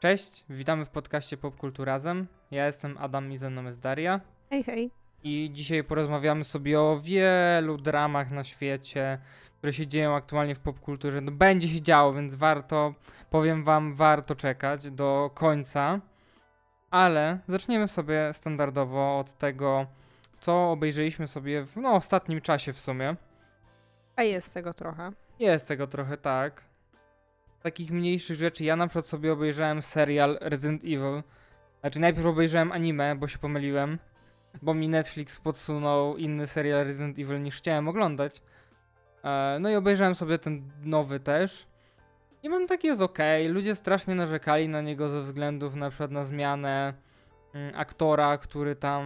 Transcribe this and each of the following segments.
Cześć, witamy w podcaście Popkulturazem. Ja jestem Adam i ze mną jest Daria. Hej, hej. I dzisiaj porozmawiamy sobie o wielu dramach na świecie, które się dzieją aktualnie w popkulturze. No, będzie się działo, więc warto, powiem wam, warto czekać do końca. Ale zaczniemy sobie standardowo od tego, co obejrzeliśmy sobie w no, ostatnim czasie w sumie. A jest tego trochę. Jest tego trochę tak. Takich mniejszych rzeczy. Ja na przykład sobie obejrzałem serial Resident Evil. Znaczy najpierw obejrzałem anime, bo się pomyliłem. Bo mi Netflix podsunął inny serial Resident Evil niż chciałem oglądać. E, no i obejrzałem sobie ten nowy też. I mam taki jest ok. Ludzie strasznie narzekali na niego ze względów na przykład na zmianę mm, aktora, który tam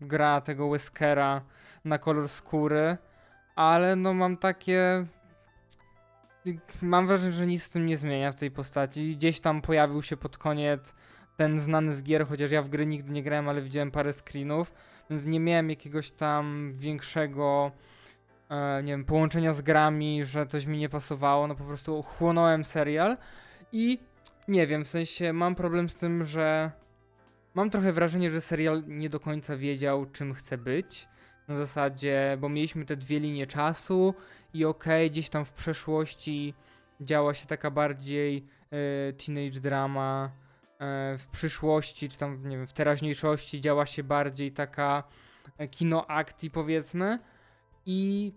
gra tego Weskera na kolor skóry. Ale no mam takie mam wrażenie, że nic w tym nie zmienia w tej postaci. Gdzieś tam pojawił się pod koniec ten znany z gier, chociaż ja w gry nigdy nie grałem, ale widziałem parę screenów, więc nie miałem jakiegoś tam większego e, nie wiem, połączenia z grami, że coś mi nie pasowało, no po prostu chłonąłem serial i nie wiem, w sensie mam problem z tym, że mam trochę wrażenie, że serial nie do końca wiedział, czym chce być. Na zasadzie, bo mieliśmy te dwie linie czasu i okej, okay, gdzieś tam w przeszłości działa się taka bardziej y, teenage drama, y, w przyszłości, czy tam, nie wiem, w teraźniejszości działa się bardziej taka e, kino akcji, powiedzmy. I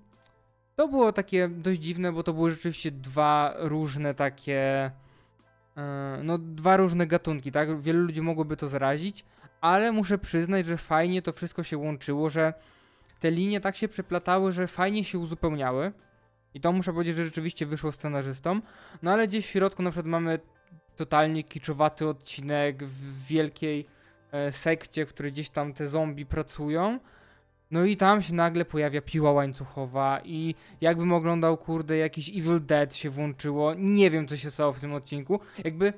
to było takie dość dziwne, bo to były rzeczywiście dwa różne takie. no, dwa różne gatunki, tak? Wielu ludzi mogłoby to zarazić, ale muszę przyznać, że fajnie to wszystko się łączyło, że te linie tak się przeplatały, że fajnie się uzupełniały. I to muszę powiedzieć, że rzeczywiście wyszło scenarzystom. No ale gdzieś w środku na przykład mamy totalnie kiczowaty odcinek w wielkiej e, sekcie, w której gdzieś tam te zombie pracują. No i tam się nagle pojawia piła łańcuchowa i jakbym oglądał, kurde, jakiś Evil Dead się włączyło. Nie wiem, co się stało w tym odcinku. Jakby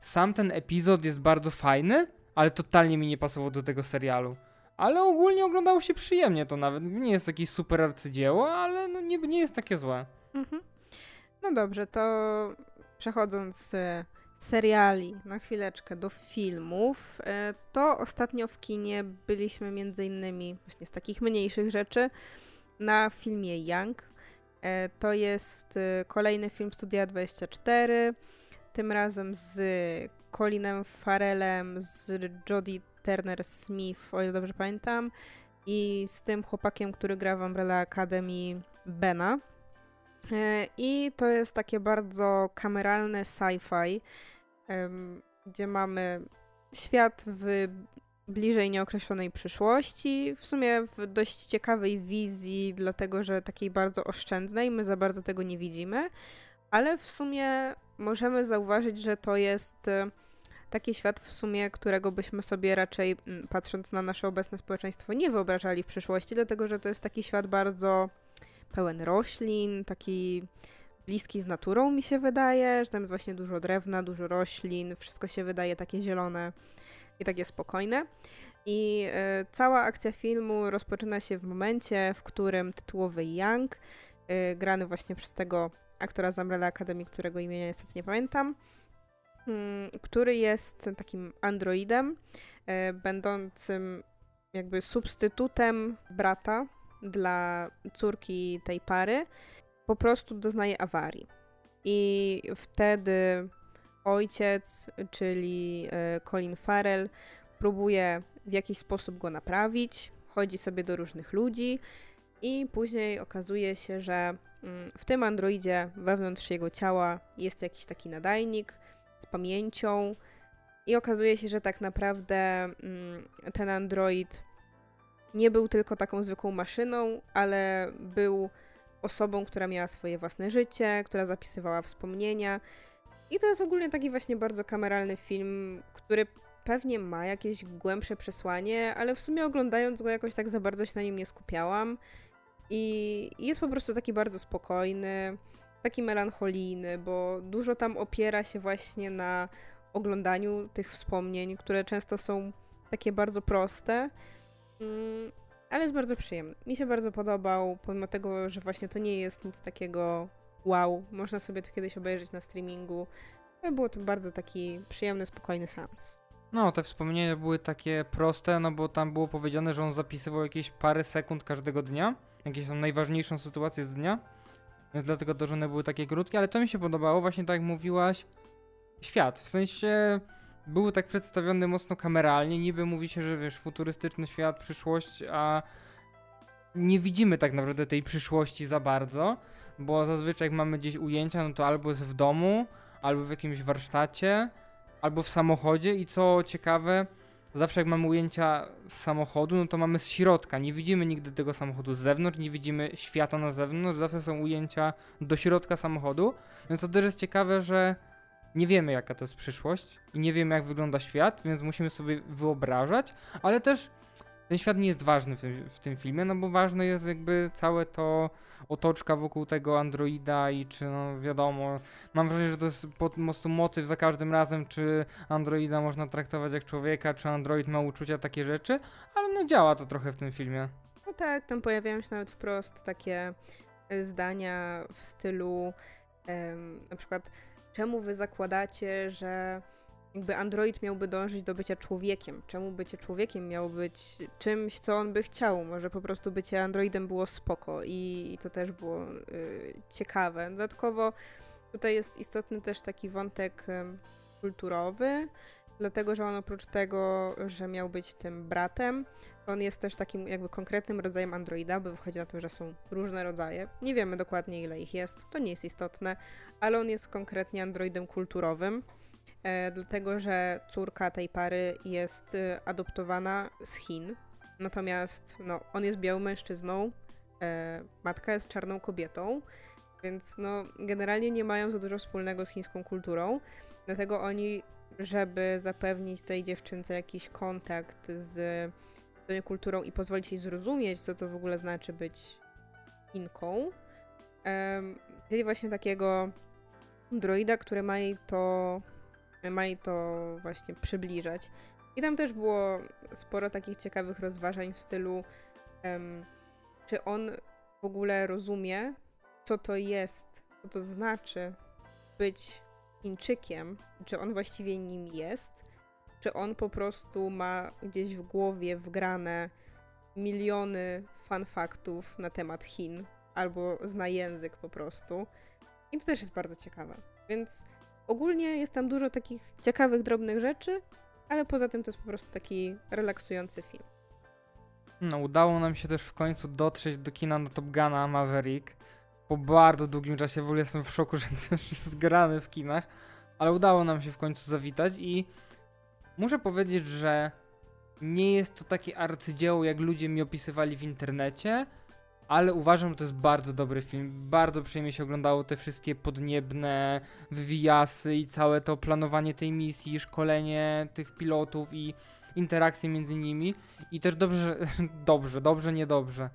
sam ten epizod jest bardzo fajny, ale totalnie mi nie pasował do tego serialu. Ale ogólnie oglądało się przyjemnie to nawet. Nie jest jakieś super arcydzieło, ale no nie, nie jest takie złe. Mhm. No dobrze, to przechodząc z seriali na chwileczkę do filmów, e, to ostatnio w kinie byliśmy między innymi właśnie z takich mniejszych rzeczy na filmie Young. E, to jest e, kolejny film Studia 24, tym razem z Colinem Farelem, z Jodie Turner Smith, o ile dobrze pamiętam, i z tym chłopakiem, który gra w Umbrella Academy, Bena. E, I to jest takie bardzo kameralne sci-fi, gdzie mamy świat w bliżej nieokreślonej przyszłości, w sumie w dość ciekawej wizji, dlatego że takiej bardzo oszczędnej, my za bardzo tego nie widzimy, ale w sumie możemy zauważyć, że to jest taki świat w sumie, którego byśmy sobie raczej, mm, patrząc na nasze obecne społeczeństwo, nie wyobrażali w przyszłości, dlatego że to jest taki świat bardzo pełen roślin, taki bliski z naturą, mi się wydaje, że tam jest właśnie dużo drewna, dużo roślin, wszystko się wydaje takie zielone i takie spokojne. I y, cała akcja filmu rozpoczyna się w momencie, w którym tytułowy Young, y, grany właśnie przez tego aktora z Umbrella Academy, którego imienia niestety nie pamiętam, który jest takim androidem, e, będącym jakby substytutem brata dla córki tej pary, po prostu doznaje awarii. I wtedy ojciec, czyli e, Colin Farrell, próbuje w jakiś sposób go naprawić, chodzi sobie do różnych ludzi i później okazuje się, że mm, w tym androidzie wewnątrz jego ciała jest jakiś taki nadajnik, z pamięcią. I okazuje się, że tak naprawdę mm, ten android nie był tylko taką zwykłą maszyną, ale był osobą, która miała swoje własne życie, która zapisywała wspomnienia. I to jest ogólnie taki właśnie bardzo kameralny film, który pewnie ma jakieś głębsze przesłanie, ale w sumie oglądając go jakoś tak za bardzo się na nim nie skupiałam. I jest po prostu taki bardzo spokojny taki melancholijny, bo dużo tam opiera się właśnie na oglądaniu tych wspomnień, które często są takie bardzo proste, mm, ale jest bardzo przyjemny. Mi się bardzo podobał, pomimo tego, że właśnie to nie jest nic takiego wow, można sobie to kiedyś obejrzeć na streamingu Ale było to bardzo taki przyjemny, spokojny seans. No, te wspomnienia były takie proste, no bo tam było powiedziane, że on zapisywał jakieś parę sekund każdego dnia, jakieś tam najważniejszą sytuację z dnia, więc dlatego też one były takie krótkie, ale to mi się podobało, właśnie tak jak mówiłaś, świat, w sensie był tak przedstawiony mocno kameralnie, niby mówi się, że wiesz, futurystyczny świat, przyszłość, a nie widzimy tak naprawdę tej przyszłości za bardzo, bo zazwyczaj jak mamy gdzieś ujęcia, no to albo jest w domu, albo w jakimś warsztacie, albo w samochodzie. I co ciekawe, zawsze jak mamy ujęcia samochodu, no to mamy z środka. Nie widzimy nigdy tego samochodu z zewnątrz, nie widzimy świata na zewnątrz, zawsze są ujęcia do środka samochodu. Więc to też jest ciekawe, że nie wiemy jaka to jest przyszłość i nie wiemy jak wygląda świat, więc musimy sobie wyobrażać, ale też ten świat nie jest ważny w tym, w tym filmie, no bo ważne jest jakby całe to otoczka wokół tego androida i czy no wiadomo, mam wrażenie, że to jest po prostu motyw za każdym razem, czy androida można traktować jak człowieka, czy android ma uczucia, takie rzeczy, ale no działa to trochę w tym filmie. No tak, tam pojawiają się nawet wprost takie e, zdania w stylu em, na przykład czemu wy zakładacie, że jakby android miałby dążyć do bycia człowiekiem. Czemu bycie człowiekiem miało być czymś, co on by chciał? Może po prostu bycie androidem było spoko i, i to też było y, ciekawe. Dodatkowo tutaj jest istotny też taki wątek y, kulturowy, dlatego że on oprócz tego, że miał być tym bratem, on jest też takim jakby konkretnym rodzajem androida, bo wychodzi na to, że są różne rodzaje. Nie wiemy dokładnie ile ich jest, to nie jest istotne, ale on jest konkretnie androidem kulturowym dlatego że córka tej pary jest e, adoptowana z Chin. Natomiast no, on jest białym mężczyzną, e, matka jest czarną kobietą, więc no, generalnie nie mają za dużo wspólnego z chińską kulturą. Dlatego oni, żeby zapewnić tej dziewczynce jakiś kontakt z kulturą i pozwolić jej zrozumieć, co to w ogóle znaczy być Inką, wzięli właśnie takiego droida, który ma jej to ma jej to właśnie przybliżać. I tam też było sporo takich ciekawych rozważań w stylu, um, czy on w ogóle rozumie, co to jest, co to znaczy być Chińczykiem, czy on właściwie nim jest, czy on po prostu ma gdzieś w głowie wgrane miliony fanfaktów na temat Chin, albo zna język po prostu. I to też jest bardzo ciekawe. Więc Ogólnie jest tam dużo takich ciekawych, drobnych rzeczy, ale poza tym to jest po prostu taki relaksujący film. No, udało nam się też w końcu dotrzeć do kina na Top Guna Maverick. Po bardzo długim czasie w ogóle jestem w szoku, że już jest zgrany w kinach, ale udało nam się w końcu zawitać i muszę powiedzieć, że nie jest to takie arcydzieło, jak ludzie mi opisywali w internecie, ale uważam, że to jest bardzo dobry film. Bardzo przyjemnie się oglądało te wszystkie podniebne wywijasy i całe to planowanie tej misji, szkolenie tych pilotów i interakcje między nimi. I też dobrze, dobrze, dobrze, niedobrze.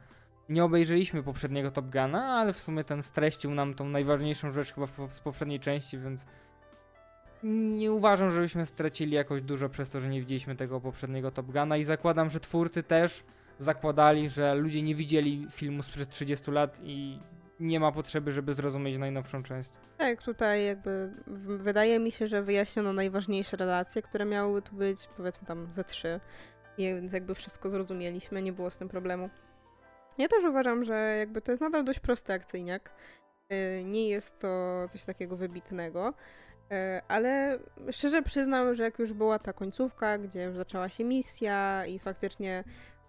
Nie obejrzeliśmy poprzedniego Top Guna, ale w sumie ten streścił nam tą najważniejszą rzecz chyba z poprzedniej części, więc nie uważam, żebyśmy stracili jakoś dużo przez to, że nie widzieliśmy tego poprzedniego Top Guna i zakładam, że twórcy też zakładali, że ludzie nie widzieli filmu sprzed 30 lat i nie ma potrzeby, żeby zrozumieć najnowszą część. Tak, tutaj jakby wydaje mi się, że wyjaśniono najważniejsze relacje, które miały tu być, powiedzmy tam ze trzy. Więc jakby wszystko zrozumieliśmy, nie było z tym problemu. Ja też uważam, że jakby to jest nadal dość prosty akcyjniak. Y, nie jest to coś takiego wybitnego, y, ale szczerze przyznam, że jak już była ta końcówka, gdzie już zaczęła się misja i faktycznie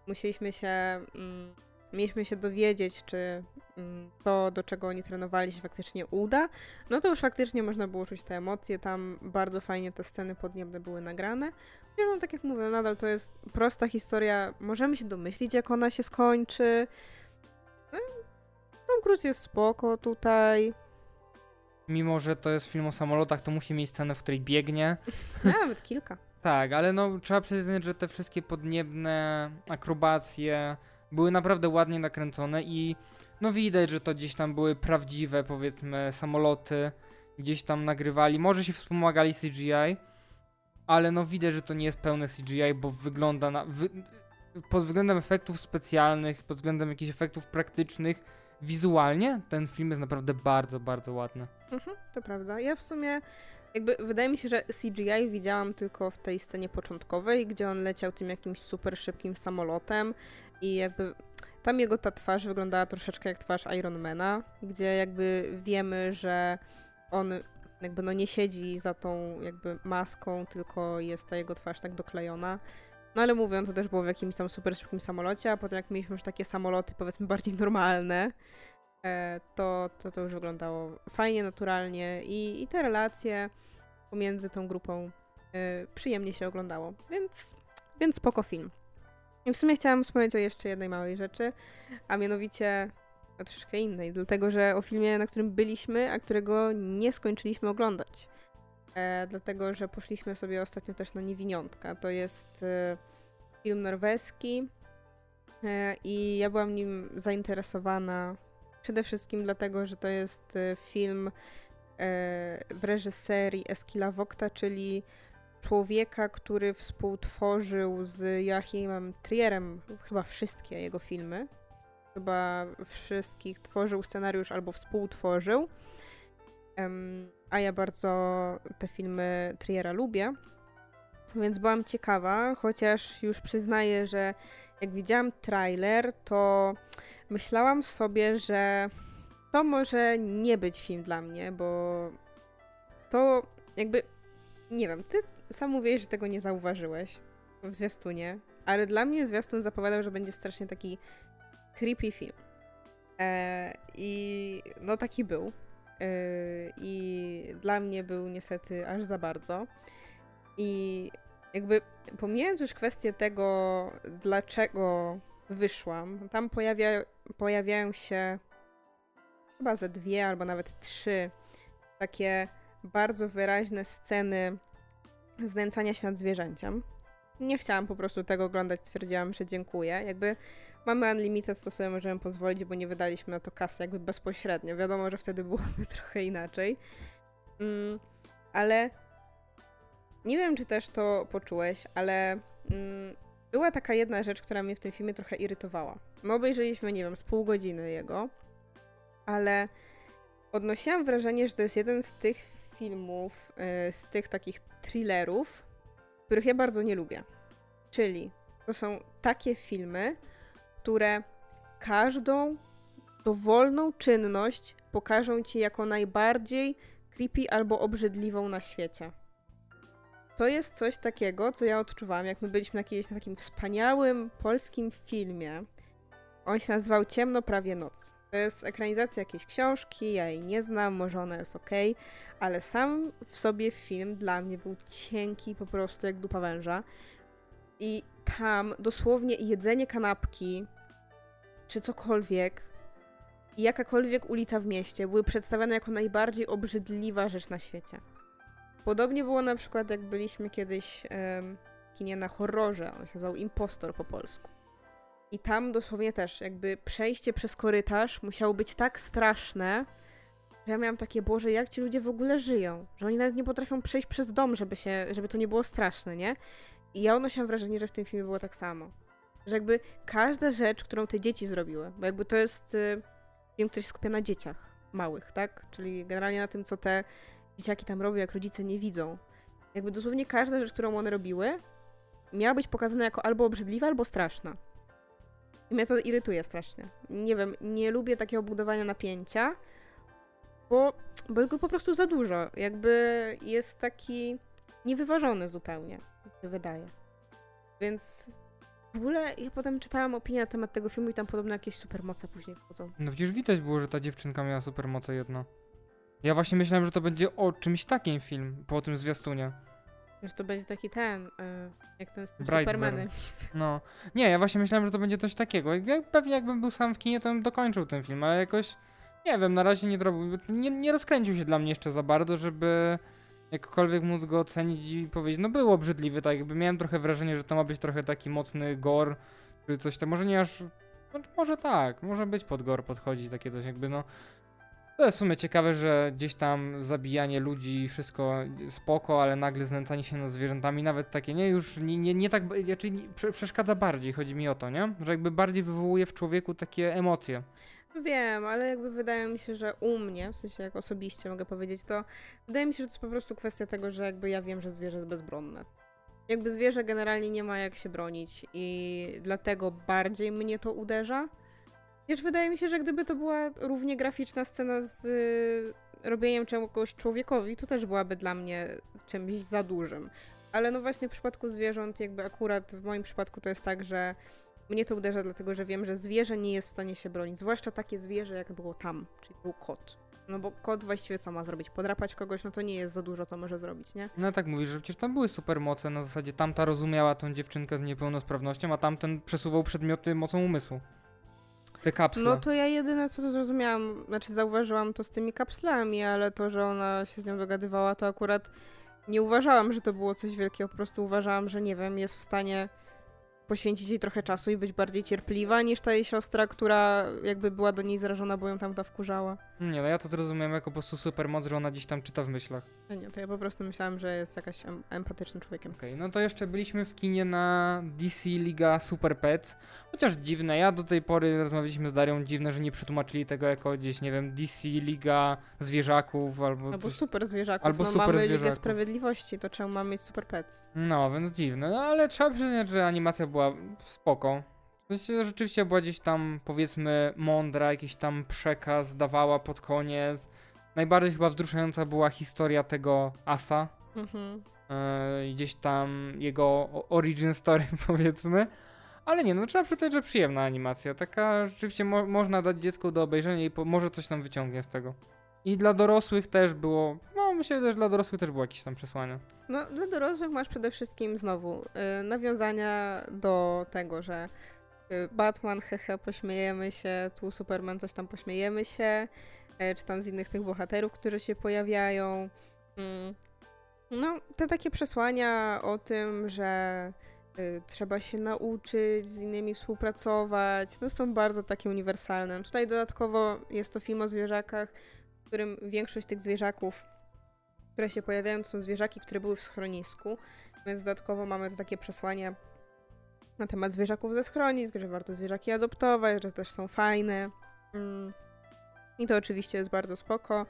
musieliśmy się, mm, mieliśmy się dowiedzieć, czy mm, to, do czego oni trenowali, się faktycznie uda, no to już faktycznie można było czuć te emocje. Tam bardzo fajnie te sceny podniebne były nagrane. no, tak jak mówię, nadal to jest prosta historia. Możemy się domyślić, jak ona się skończy. No, Tom Cruise jest spoko tutaj. Mimo, że to jest film o samolotach, to musi mieć scenę, w której biegnie. Nawet kilka. Tak, ale no trzeba przyznać, że te wszystkie podniebne akrobacje były naprawdę ładnie nakręcone i no widać, że to gdzieś tam były prawdziwe, powiedzmy, samoloty. Gdzieś tam nagrywali, może się wspomagali CGI, ale no widać, że to nie jest pełne CGI, bo wygląda na... Wy, pod względem efektów specjalnych, pod względem jakichś efektów praktycznych, wizualnie ten film jest naprawdę bardzo, bardzo ładny. Mhm, to prawda. Ja w sumie Jakby wydaje mi się, że CGI widziałam tylko w tej scenie początkowej, gdzie on leciał tym jakimś super szybkim samolotem i jakby tam jego ta twarz wyglądała troszeczkę jak twarz Ironmana, gdzie jakby wiemy, że on jakby no nie siedzi za tą jakby maską, tylko jest ta jego twarz tak doklejona. No ale mówię, to też było w jakimś tam super szybkim samolocie, a potem jak mieliśmy już takie samoloty powiedzmy bardziej normalne, to, to to już wyglądało fajnie, naturalnie i, i te relacje pomiędzy tą grupą e, przyjemnie się oglądało, więc, więc spoko film. I w sumie chciałam wspomnieć o jeszcze jednej małej rzeczy, a mianowicie troszeczkę innej, dlatego że o filmie, na którym byliśmy, a którego nie skończyliśmy oglądać. E, dlatego, że poszliśmy sobie ostatnio też na Niewiniątka. To jest e, film norweski e, i ja byłam nim zainteresowana przede wszystkim dlatego, że to jest e, film e, w reżyserii Eskila Wokta, czyli człowieka, który współtworzył z Joachimem Trierem chyba wszystkie jego filmy. Chyba wszystkich tworzył scenariusz albo współtworzył. A ja bardzo te filmy Triera lubię. Więc byłam ciekawa, chociaż już przyznaję, że jak widziałam trailer, to myślałam sobie, że to może nie być film dla mnie, bo to jakby nie wiem, ty sam mówiłeś, że tego nie zauważyłeś w zwiastunie, ale dla mnie zwiastun zapowiadał, że będzie strasznie taki creepy film. E, I no taki był. E, I dla mnie był niestety aż za bardzo. I jakby pomijając już kwestię tego, dlaczego wyszłam, tam pojawia, pojawiają się chyba ze dwie albo nawet trzy takie bardzo wyraźne sceny znęcania się nad zwierzęciem. Nie chciałam po prostu tego oglądać, stwierdziłam, że dziękuję. Jakby mamy Unlimited, to sobie możemy pozwolić, bo nie wydaliśmy na to kasy jakby bezpośrednio. Wiadomo, że wtedy byłoby trochę inaczej. Mm, ale nie wiem, czy też to poczułeś, ale mm, była taka jedna rzecz, która mnie w tym filmie trochę irytowała. My obejrzeliśmy, nie wiem, z pół godziny jego, ale odnosiłam wrażenie, że to jest jeden z tych filmów, yy, z tych takich thrillerów, których ja bardzo nie lubię. Czyli to są takie filmy, które każdą dowolną czynność pokażą ci jako najbardziej creepy albo obrzydliwą na świecie. To jest coś takiego, co ja odczuwałam, jak my byliśmy na kiedyś na takim wspaniałym polskim filmie. On się nazywał Ciemno prawie noc. To jest ekranizacja jakiejś książki, ja jej nie znam, może ona jest ok, ale sam w sobie film dla mnie był cienki po prostu jak dupa węża. I tam dosłownie jedzenie kanapki, czy cokolwiek, i jakakolwiek ulica w mieście były przedstawiane jako najbardziej obrzydliwa rzecz na świecie. Podobnie było na przykład, jak byliśmy kiedyś w kinie na horrorze, on się nazywał Impostor po polsku. I tam dosłownie też, jakby przejście przez korytarz musiało być tak straszne, że ja miałam takie, Boże, jak ci ludzie w ogóle żyją? Że oni nawet nie potrafią przejść przez dom, żeby, się, żeby to nie było straszne, nie? I ja odnosiłam wrażenie, że w tym filmie było tak samo. Że jakby każda rzecz, którą te dzieci zrobiły, bo jakby to jest y, film, który się skupia na dzieciach małych, tak? Czyli generalnie na tym, co te dzieciaki tam robią, jak rodzice nie widzą. Jakby dosłownie każda rzecz, którą one robiły, miała być pokazana jako albo obrzydliwa, albo straszna. I mnie to irytuje strasznie. Nie wiem, nie lubię takiego budowania napięcia, bo, bo jest go po prostu za dużo. Jakby jest taki niewyważony zupełnie, mi się wydaje. Więc w ogóle ja potem czytałam opinię na temat tego filmu i tam podobno jakieś supermoce później wchodzą. No przecież widać było, że ta dziewczynka miała supermoce jedno. Ja właśnie myślałem, że to będzie o czymś takim film po tym zwiastunie. Że to będzie taki ten, y, jak ten z tym Brightburn. Supermanem. No. Nie, ja właśnie myślałem, że to będzie coś takiego. Pewnie jakbym był sam w kinie, to bym dokończył ten film, ale jakoś nie wiem, na razie nie zrobił. Nie, nie rozkręcił się dla mnie jeszcze za bardzo, żeby jakkolwiek móc go ocenić i powiedzieć, no był obrzydliwy, tak jakby miałem trochę wrażenie, że to ma być trochę taki mocny gore, czy coś tam, może nie aż, no, może tak, może być pod gore podchodzić, takie coś jakby, no to jest w sumie ciekawe, że gdzieś tam zabijanie ludzi, wszystko spoko, ale nagle znęcanie się nad zwierzętami, nawet takie, nie, już nie, nie, nie tak, znaczy przeszkadza bardziej, chodzi mi o to, nie? Że jakby bardziej wywołuje w człowieku takie emocje. Wiem, ale jakby wydaje mi się, że u mnie, w sensie jak osobiście mogę powiedzieć, to wydaje mi się, że to jest po prostu kwestia tego, że jakby ja wiem, że zwierzę jest bezbronne. Jakby zwierzę generalnie nie ma jak się bronić i dlatego bardziej mnie to uderza. Wiesz, wydaje mi się, że gdyby to była równie graficzna scena z y, robieniem czegoś człowiekowi, to też byłaby dla mnie czymś za dużym. Ale no właśnie w przypadku zwierząt, jakby akurat w moim przypadku to jest tak, że mnie to uderza, dlatego że wiem, że zwierzę nie jest w stanie się bronić. Zwłaszcza takie zwierzę, jak było tam, czyli był kot. No bo kot właściwie co ma zrobić? Podrapać kogoś, no to nie jest za dużo, co może zrobić, nie? No tak mówisz, że przecież tam były supermoce, na zasadzie tamta rozumiała tą dziewczynkę z niepełnosprawnością, a tamten przesuwał przedmioty mocą umysłu. Te kapsle. No to ja jedyne co zrozumiałam, znaczy zauważyłam to z tymi kapslami, ale to, że ona się z nią dogadywała, to akurat nie uważałam, że to było coś wielkiego. Po prostu uważałam, że nie wiem, jest w stanie poświęcić jej trochę czasu i być bardziej cierpliwa niż ta jej siostra, która jakby była do niej zrażona, bo ją tam ta wkurzała. Nie, no ja to zrozumiałem jako po prostu supermoc, że ona gdzieś tam czyta w myślach. A nie, to ja po prostu myślałam, że jest jakaś em empatycznym człowiekiem. Okej, no to jeszcze byliśmy w kinie na DC Liga Super Pets. Chociaż dziwne, ja do tej pory rozmawialiśmy z Darią, dziwne, że nie przetłumaczyli tego jako gdzieś, nie wiem, DC Liga Zwierzaków albo Albo coś. super zwierzaków. Albo no super mamy Ligę zwierzaków. Sprawiedliwości, to czemu mamy mieć super pets? No, więc dziwne, no ale trzeba przyznać, że animacja była spoko. W sensie rzeczywiście była gdzieś tam, powiedzmy, mądra, jakiś tam przekaz dawała pod koniec. Najbardziej chyba wzruszająca była historia tego Asa, Mhm. Yy, gdzieś tam jego origin story powiedzmy. Ale nie, no trzeba przyznać, że przyjemna animacja. Taka rzeczywiście mo- można dać dziecku do obejrzenia i może coś tam wyciągnie z tego. I dla dorosłych też było, no myślę, że dla dorosłych też było jakieś tam przesłanie. No, dla dorosłych masz przede wszystkim znowu y, nawiązania do tego, że y, Batman, hehe, pośmiejemy się, tu Superman, coś tam pośmiejemy się, y, czy tam z innych tych bohaterów, którzy się pojawiają. Mm. No, te takie przesłania o tym, że y, trzeba się nauczyć z innymi współpracować, no są bardzo takie uniwersalne. Tutaj dodatkowo jest to film o zwierzakach, którym większość tych zwierzaków które się pojawiają, to są zwierzaki, które były w schronisku, więc dodatkowo mamy tu takie przesłanie na temat zwierzaków ze schronisk, że warto zwierzaki adoptować, że też są fajne. Mm. I to oczywiście jest bardzo spoko.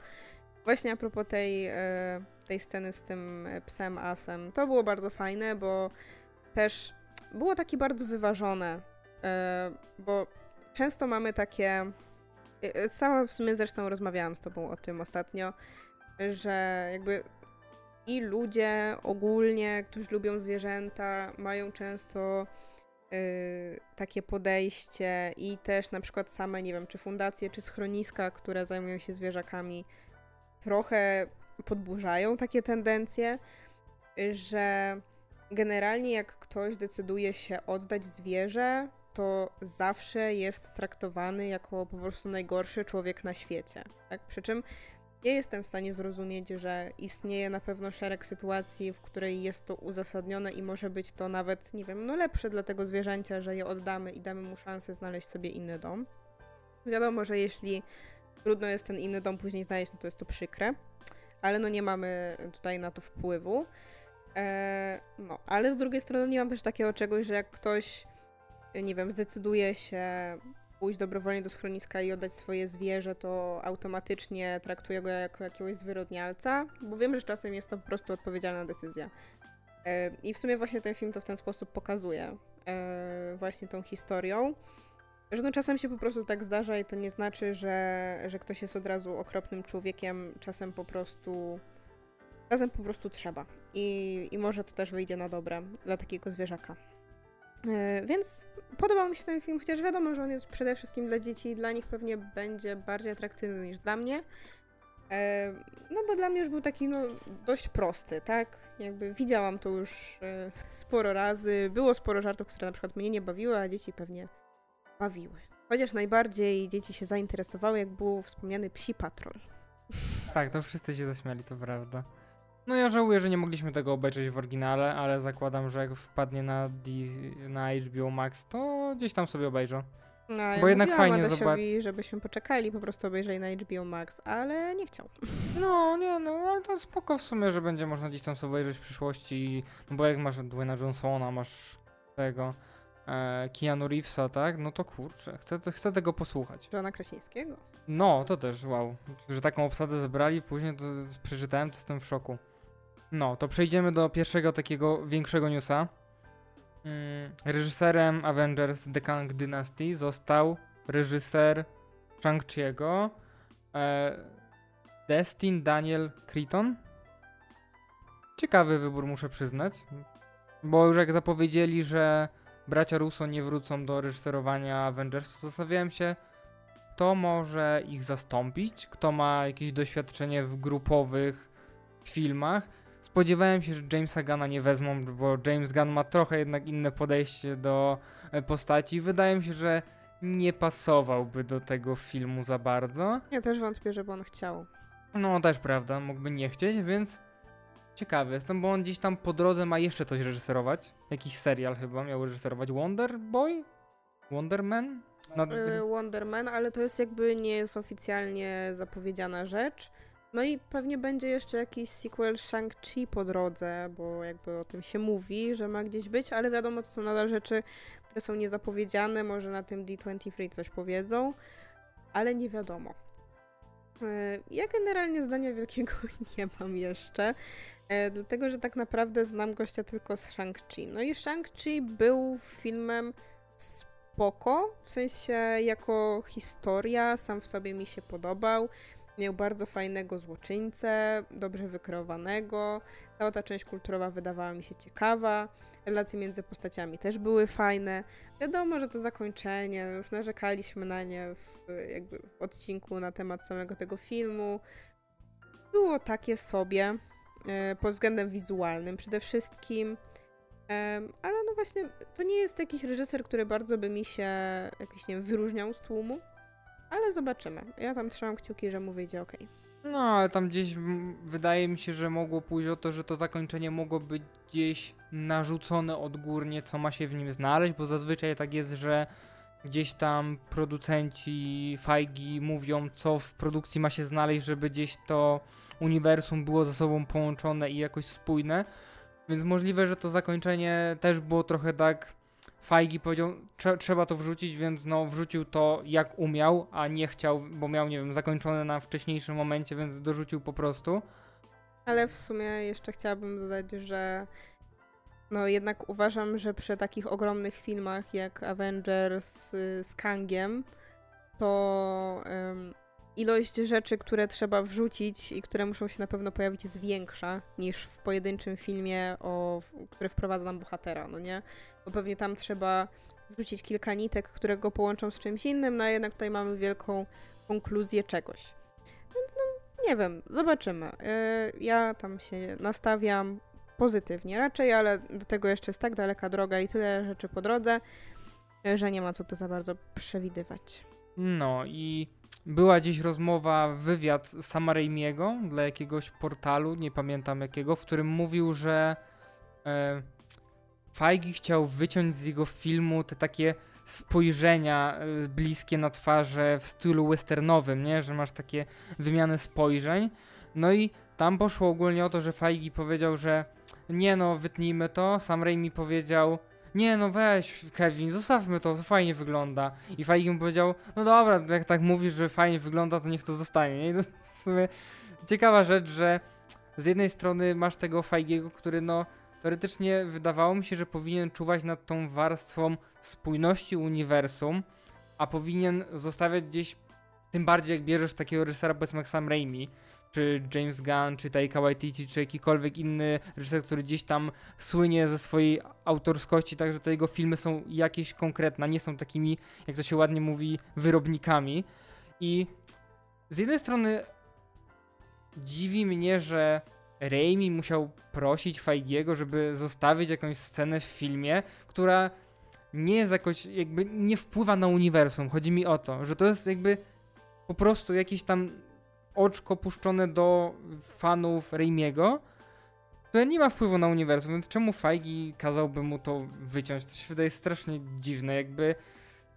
Właśnie a propos tej, e, tej sceny z tym e, psem Asem, to było bardzo fajne, bo też było takie bardzo wyważone, e, bo często mamy takie. E, Sama w sumie zresztą rozmawiałam z tobą o tym ostatnio, że jakby i ludzie ogólnie, którzy lubią zwierzęta, mają często y, takie podejście i też na przykład same, nie wiem, czy fundacje, czy schroniska, które zajmują się zwierzakami, trochę podburzają takie tendencje, że generalnie jak ktoś decyduje się oddać zwierzę, to zawsze jest traktowany jako po prostu najgorszy człowiek na świecie. Tak? Przy czym nie jestem w stanie zrozumieć, że istnieje na pewno szereg sytuacji, w której jest to uzasadnione i może być to nawet, nie wiem, no lepsze dla tego zwierzęcia, że je oddamy i damy mu szansę znaleźć sobie inny dom. Wiadomo, że jeśli trudno jest ten inny dom później znaleźć, no to jest to przykre, ale no nie mamy tutaj na to wpływu. Eee, no, ale z drugiej strony nie mam też takiego czegoś, że jak ktoś, nie wiem, zdecyduje się pójść dobrowolnie do schroniska i oddać swoje zwierzę, to automatycznie traktuję go jako jakiegoś zwyrodnialca, bo wiem, że czasem jest to po prostu odpowiedzialna decyzja. E, I w sumie właśnie ten film to w ten sposób pokazuje, e, właśnie tą historią, że no czasem się po prostu tak zdarza i to nie znaczy, że, że ktoś jest od razu okropnym człowiekiem, czasem po prostu czasem po prostu trzeba. I, I może to też wyjdzie na dobre dla takiego zwierzaka. E, Więc podobał mi się ten film, chociaż wiadomo, że on jest przede wszystkim dla dzieci i dla nich pewnie będzie bardziej atrakcyjny niż dla mnie. E, No bo dla mnie już był taki no, dość prosty, tak? Jakby widziałam to już e, sporo razy. Było sporo żartów, które na przykład mnie nie bawiły, a dzieci pewnie bawiły. Chociaż najbardziej dzieci się zainteresowały, jak był wspomniany Psi Patrol. Tak, to wszyscy się zaśmiali, to prawda. No ja żałuję, że nie mogliśmy tego obejrzeć w oryginale, ale zakładam, że jak wpadnie na, D na HBO Max, to gdzieś tam sobie obejrzę. No, ja Bo jednak fajnie Adasiowi, żebyśmy poczekali, po prostu obejrzeli na HBO Max, ale nie chciał. No, nie, no, ale to spoko w sumie, że będzie można gdzieś tam sobie obejrzeć w przyszłości, no bo jak masz Dwayna Johnsona, masz tego, e, Keanu Reevesa, tak? No to kurczę, chcę, chcę tego posłuchać. Johna Kraśnickiego. No, to też, wow. Że taką obsadę zebrali, później to przeczytałem, to jestem w szoku. No, to przejdziemy do pierwszego takiego większego newsa. Mm, reżyserem Avengers The Kang Dynasty został reżyser Shang-Chi'ego e, Destin Daniel Crichton. Ciekawy wybór, muszę przyznać. Bo już jak zapowiedzieli, że bracia Russo nie wrócą do reżyserowania Avengers, zastanawiałem się, kto może ich zastąpić, kto ma jakieś doświadczenie w grupowych filmach. Spodziewałem się, że Jamesa Gana nie wezmą, bo James Gunn ma trochę jednak inne podejście do e, postaci. Wydaje mi się, że nie pasowałby do tego filmu za bardzo. Ja też wątpię, żeby on chciał. No, też prawda, mógłby nie chcieć, więc ciekawy jestem, bo on gdzieś tam po drodze ma jeszcze coś reżyserować. Jakiś serial chyba miał reżyserować. Wonder Boy? Wonder Man? Nad... Y, Wonder Man, ale to jest jakby nie jest oficjalnie zapowiedziana rzecz. No i pewnie będzie jeszcze jakiś sequel Shang-Chi po drodze, bo jakby o tym się mówi, że ma gdzieś być, ale wiadomo, to są nadal rzeczy, które są niezapowiedziane, może na tym D23 coś powiedzą, ale nie wiadomo. E, ja generalnie zdania wielkiego nie mam jeszcze, e, dlatego że tak naprawdę znam gościa tylko z Shang-Chi. No i Shang-Chi był filmem spoko, w sensie jako historia, sam w sobie mi się podobał. Miał bardzo fajnego złoczyńcę, dobrze wykreowanego. Cała ta część kulturowa wydawała mi się ciekawa. Relacje między postaciami też były fajne. Wiadomo, że to zakończenie, już narzekaliśmy na nie w, jakby w odcinku na temat samego tego filmu. Było takie sobie e, pod względem wizualnym przede wszystkim. ale no właśnie, to nie jest jakiś reżyser, który bardzo by mi się jakiś, nie wiem, wyróżniał z tłumu. Ale zobaczymy. Ja tam trzymam kciuki, że mu wyjdzie ok. No, ale tam gdzieś wydaje mi się, że mogło pójść o to, że to zakończenie mogło być gdzieś narzucone odgórnie, co ma się w nim znaleźć, bo zazwyczaj tak jest, że gdzieś tam producenci Fajgi mówią, co w produkcji ma się znaleźć, żeby gdzieś to uniwersum było ze sobą połączone i jakoś spójne. Więc możliwe, że to zakończenie też było trochę tak Fajgi powiedział, trzeba to wrzucić, więc no wrzucił to jak umiał, a nie chciał, bo miał, nie wiem, zakończone na wcześniejszym momencie, więc dorzucił po prostu. Ale w sumie jeszcze chciałabym dodać, że no jednak uważam, że przy takich ogromnych filmach jak Avengers z Kangiem, to ilość rzeczy, które trzeba wrzucić i które muszą się na pewno pojawić jest większa niż w pojedynczym filmie, o, który wprowadza nam bohatera, no nie? Pewnie tam trzeba wrzucić kilka nitek, które go połączą z czymś innym, no a jednak tutaj mamy wielką konkluzję czegoś. Więc no, nie wiem, zobaczymy. Yy, ja tam się nastawiam pozytywnie raczej, ale do tego jeszcze jest tak daleka droga i tyle rzeczy po drodze, że nie ma co tu za bardzo przewidywać. No i była dziś rozmowa, wywiad Sama Raimiego dla jakiegoś portalu, nie pamiętam jakiego, w którym mówił, że e, Feige chciał wyciąć z jego filmu te takie spojrzenia e, bliskie na twarze w stylu westernowym, nie? Że masz takie wymiany spojrzeń. No i tam poszło ogólnie o to, że Feige powiedział, że nie no, wytnijmy to. Sam Raimi powiedział, nie no weź Kevin, zostawmy to, to fajnie wygląda. I Feige mu powiedział, no dobra, jak tak mówisz, że fajnie wygląda, to niech to zostanie. Sumie ciekawa rzecz, że z jednej strony masz tego Feigiego, który no teoretycznie wydawało mi się, że powinien czuwać nad tą warstwą spójności uniwersum, a powinien zostawiać gdzieś, tym bardziej jak bierzesz takiego reżysera powiedzmy jak Sam Raimi, czy James Gunn, czy Taika Waititi, czy jakikolwiek inny reżyser, który gdzieś tam słynie ze swojej autorskości, także te jego filmy są jakieś konkretne, nie są takimi, jak to się ładnie mówi, wyrobnikami. I z jednej strony dziwi mnie, że Raimi musiał prosić Feigiego, żeby zostawić jakąś scenę w filmie, która nie jest jakoś, jakby nie wpływa na uniwersum. Chodzi mi o to, że to jest jakby po prostu jakiś tam oczko puszczone do fanów Raimiego, które nie ma wpływu na uniwersum, więc czemu Feige kazałby mu to wyciąć? To się wydaje strasznie dziwne, jakby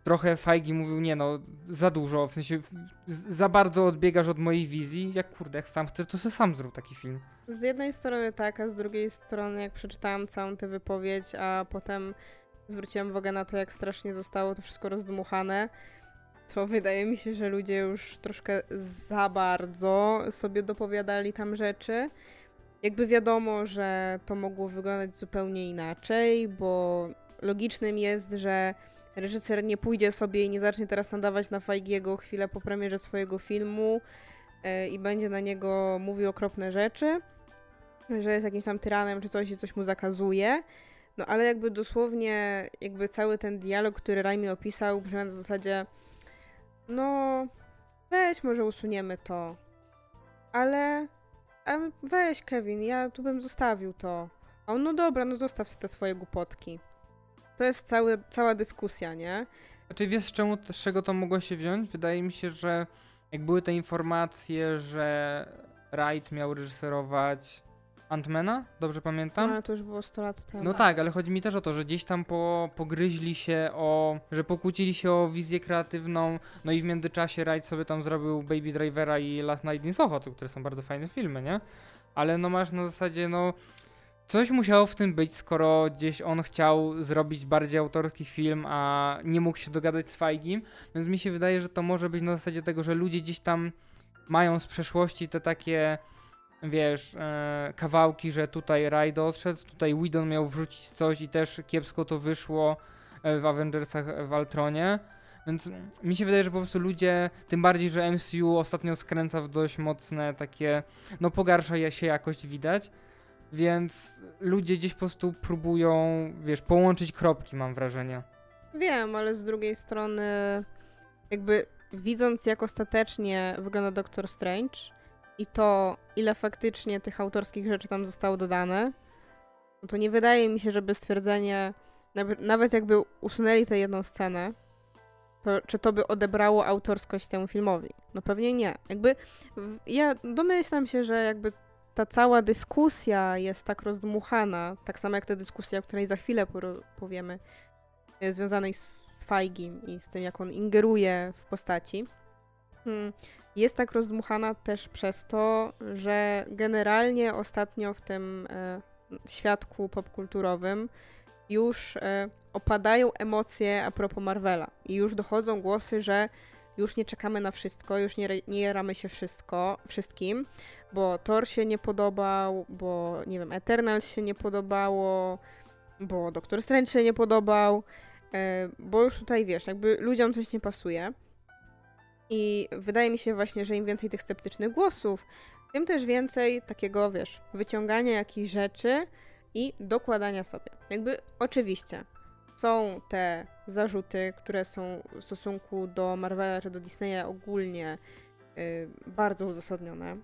trochę Feige mówił, nie no, za dużo, w sensie za bardzo odbiegasz od mojej wizji, jak kurde, sam chcesz, to sobie sam zrób taki film. Z jednej strony tak, a z drugiej strony jak przeczytałam całą tę wypowiedź, a potem zwróciłam uwagę na to, jak strasznie zostało to wszystko rozdmuchane. To wydaje mi się, że ludzie już troszkę za bardzo sobie dopowiadali tam rzeczy. Jakby wiadomo, że to mogło wyglądać zupełnie inaczej, bo logicznym jest, że reżyser nie pójdzie sobie i nie zacznie teraz nadawać na Feigiego chwilę po premierze swojego filmu yy, i będzie na niego mówił okropne rzeczy, że jest jakimś tam tyranem czy coś i coś mu zakazuje. No ale jakby dosłownie, jakby cały ten dialog, który Raimi opisał, brzmi na zasadzie no weź może usuniemy to, ale weź Kevin, ja tu bym zostawił to. A on, no dobra, no zostaw sobie te swoje głupotki. To jest cały, cała dyskusja, nie? Znaczy wiesz z, czemu, z czego to mogło się wziąć? Wydaje mi się, że jak były te informacje, że Wright miał reżyserować Antmana, dobrze pamiętam? No, ale to już było 100 lat temu. No tak, ale chodzi mi też o to, że gdzieś tam po, pogryźli się o, że pokłócili się o wizję kreatywną, no i w międzyczasie Wright sobie tam zrobił Baby Drivera i Last Night in Soho, które są bardzo fajne filmy, nie? Ale no masz na zasadzie, no coś musiało w tym być, skoro gdzieś on chciał zrobić bardziej autorski film, a nie mógł się dogadać z Feigim, więc mi się wydaje, że to może być na zasadzie tego, że ludzie gdzieś tam mają z przeszłości te takie wiesz, e, kawałki, że tutaj Ray odszedł, tutaj Widon miał wrzucić coś i też kiepsko to wyszło e, w Avengersach w Altronie. Więc mi się wydaje, że po prostu ludzie, tym bardziej, że MCU ostatnio skręca w dość mocne takie, no pogarsza się jakość widać, więc ludzie gdzieś po prostu próbują, wiesz, połączyć kropki, mam wrażenie. Wiem, ale z drugiej strony, jakby widząc jak ostatecznie wygląda Doctor Strange, i to, ile faktycznie tych autorskich rzeczy tam zostało dodane, no to nie wydaje mi się, żeby stwierdzenie, nawet jakby usunęli tę jedną scenę, to czy to by odebrało autorskość temu filmowi? No pewnie nie. Jakby ja domyślam się, że jakby ta cała dyskusja jest tak rozdmuchana, tak samo jak ta dyskusja, o której za chwilę powiemy, e, związanej z Feigim i z tym, jak on ingeruje w postaci. Hmm jest tak rozdmuchana też przez to, że generalnie ostatnio w tym e, świadku popkulturowym już e, opadają emocje a propos Marvela i już dochodzą głosy, że już nie czekamy na wszystko, już nie, nie jaramy się wszystko, wszystkim, bo Thor się nie podobał, bo nie wiem, Eternals się nie podobało, bo Doctor Strange się nie podobał, e, bo już tutaj wiesz, jakby ludziom coś nie pasuje. I wydaje mi się właśnie, że im więcej tych sceptycznych głosów, tym też więcej takiego, wiesz, wyciągania jakichś rzeczy i dokładania sobie. Jakby oczywiście są te zarzuty, które są w stosunku do Marvela czy do Disneya ogólnie yy, bardzo uzasadnione.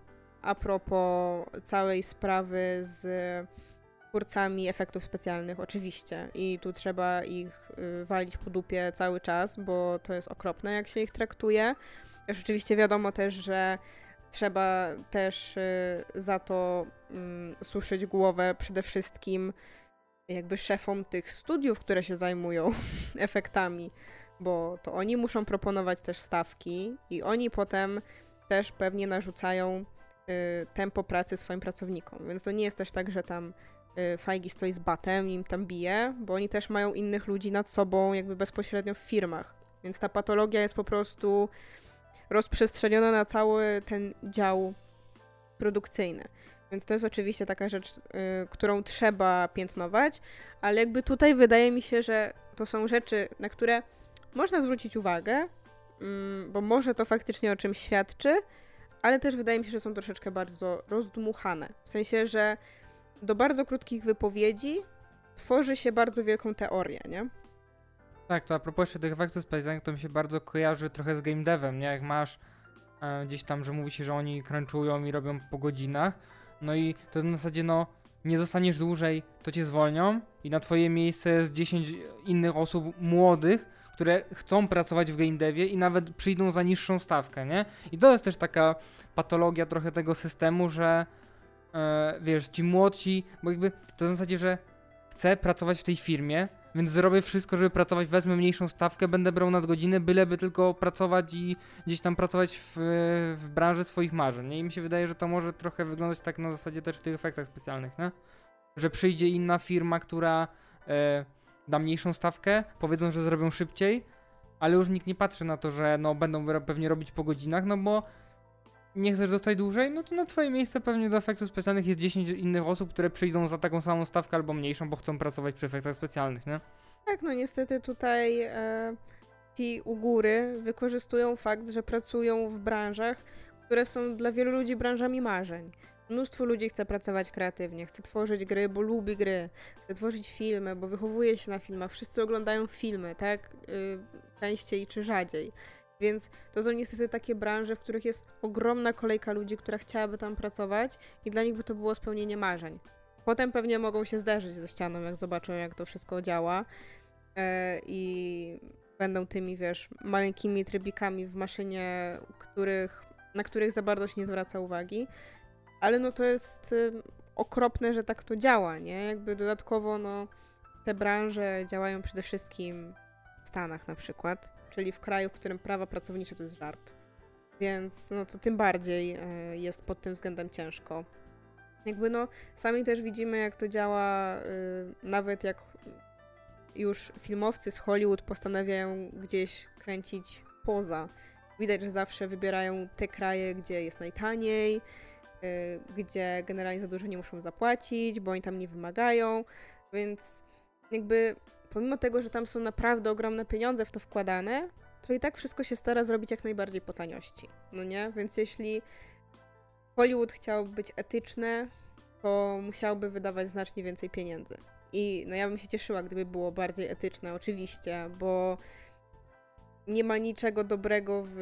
A propos całej sprawy z twórcami efektów specjalnych, oczywiście. I tu trzeba ich y, walić po dupie cały czas, bo to jest okropne, jak się ich traktuje. Już oczywiście wiadomo też, że trzeba też y, za to mm, suszyć głowę przede wszystkim jakby szefom tych studiów, które się zajmują efektami, bo to oni muszą proponować też stawki i oni potem też pewnie narzucają tempo pracy swoim pracownikom. Więc to nie jest też tak, że tam Y, Fajgi stoi z batem i im tam bije, bo oni też mają innych ludzi nad sobą jakby bezpośrednio w firmach. Więc ta patologia jest po prostu rozprzestrzeniona na cały ten dział produkcyjny. Więc to jest oczywiście taka rzecz, y, którą trzeba piętnować, ale jakby tutaj wydaje mi się, że to są rzeczy, na które można zwrócić uwagę, mm, bo może to faktycznie o czymś świadczy, ale też wydaje mi się, że są troszeczkę bardzo rozdmuchane. W sensie, że do bardzo krótkich wypowiedzi tworzy się bardzo wielką teorię, nie? Tak, to a propos tych efektów specjalnych, to mi się bardzo kojarzy trochę z game devem, nie? Jak masz e, gdzieś tam, że mówi się, że oni crunchują i robią po godzinach, no i to jest na zasadzie, no, nie zostaniesz dłużej, to cię zwolnią i na twoje miejsce jest 10 innych osób młodych, które chcą pracować w game devie i nawet przyjdą za niższą stawkę, nie? I to jest też taka patologia trochę tego systemu, że e, wiesz, ci młodsi, bo jakby to w zasadzie, że chcę pracować w tej firmie, więc zrobię wszystko, żeby pracować, wezmę mniejszą stawkę, będę brał nadgodziny, byleby tylko pracować i gdzieś tam pracować w, w branży swoich marzeń. Nie? I mi się wydaje, że to może trochę wyglądać tak na zasadzie też w tych efektach specjalnych, nie? Że przyjdzie inna firma, która e, da mniejszą stawkę, powiedzą, że zrobią szybciej, ale już nikt nie patrzy na to, że no będą pewnie robić po godzinach, no bo nie chcesz dostać dłużej, no to na twoje miejsce pewnie do efektów specjalnych jest 10 innych osób, które przyjdą za taką samą stawkę albo mniejszą, bo chcą pracować przy efektach specjalnych, nie? Tak, no niestety tutaj e, ci u góry wykorzystują fakt, że pracują w branżach, które są dla wielu ludzi branżami marzeń. Mnóstwo ludzi chce pracować kreatywnie, chce tworzyć gry, bo lubi gry, chce tworzyć filmy, bo wychowuje się na filmach. Wszyscy oglądają filmy, tak? Yy, częściej czy rzadziej. Więc to są niestety takie branże, w których jest ogromna kolejka ludzi, która chciałaby tam pracować i dla nich by to było spełnienie marzeń. Potem pewnie mogą się zderzyć ze ścianą, jak zobaczą, jak to wszystko działa. Yy, I będą tymi, wiesz, maleńkimi trybikami w maszynie, których, na których za bardzo się nie zwraca uwagi ale no to jest okropne, że tak to działa, nie? Jakby dodatkowo no te branże działają przede wszystkim w Stanach na przykład, czyli w kraju, w którym prawa pracownicze to jest żart. Więc no to tym bardziej y, jest pod tym względem ciężko. Jakby no sami też widzimy jak to działa, y, nawet jak już filmowcy z Hollywood postanawiają gdzieś kręcić poza. Widać, że zawsze wybierają te kraje, gdzie jest najtaniej, gdzie generalnie za dużo nie muszą zapłacić, bo oni tam nie wymagają, więc jakby pomimo tego, że tam są naprawdę ogromne pieniądze w to wkładane, to i tak wszystko się stara zrobić jak najbardziej po taniości, no nie? Więc jeśli Hollywood chciał być etyczne, to musiałby wydawać znacznie więcej pieniędzy. I no ja bym się cieszyła, gdyby było bardziej etyczne, oczywiście, bo nie ma niczego dobrego w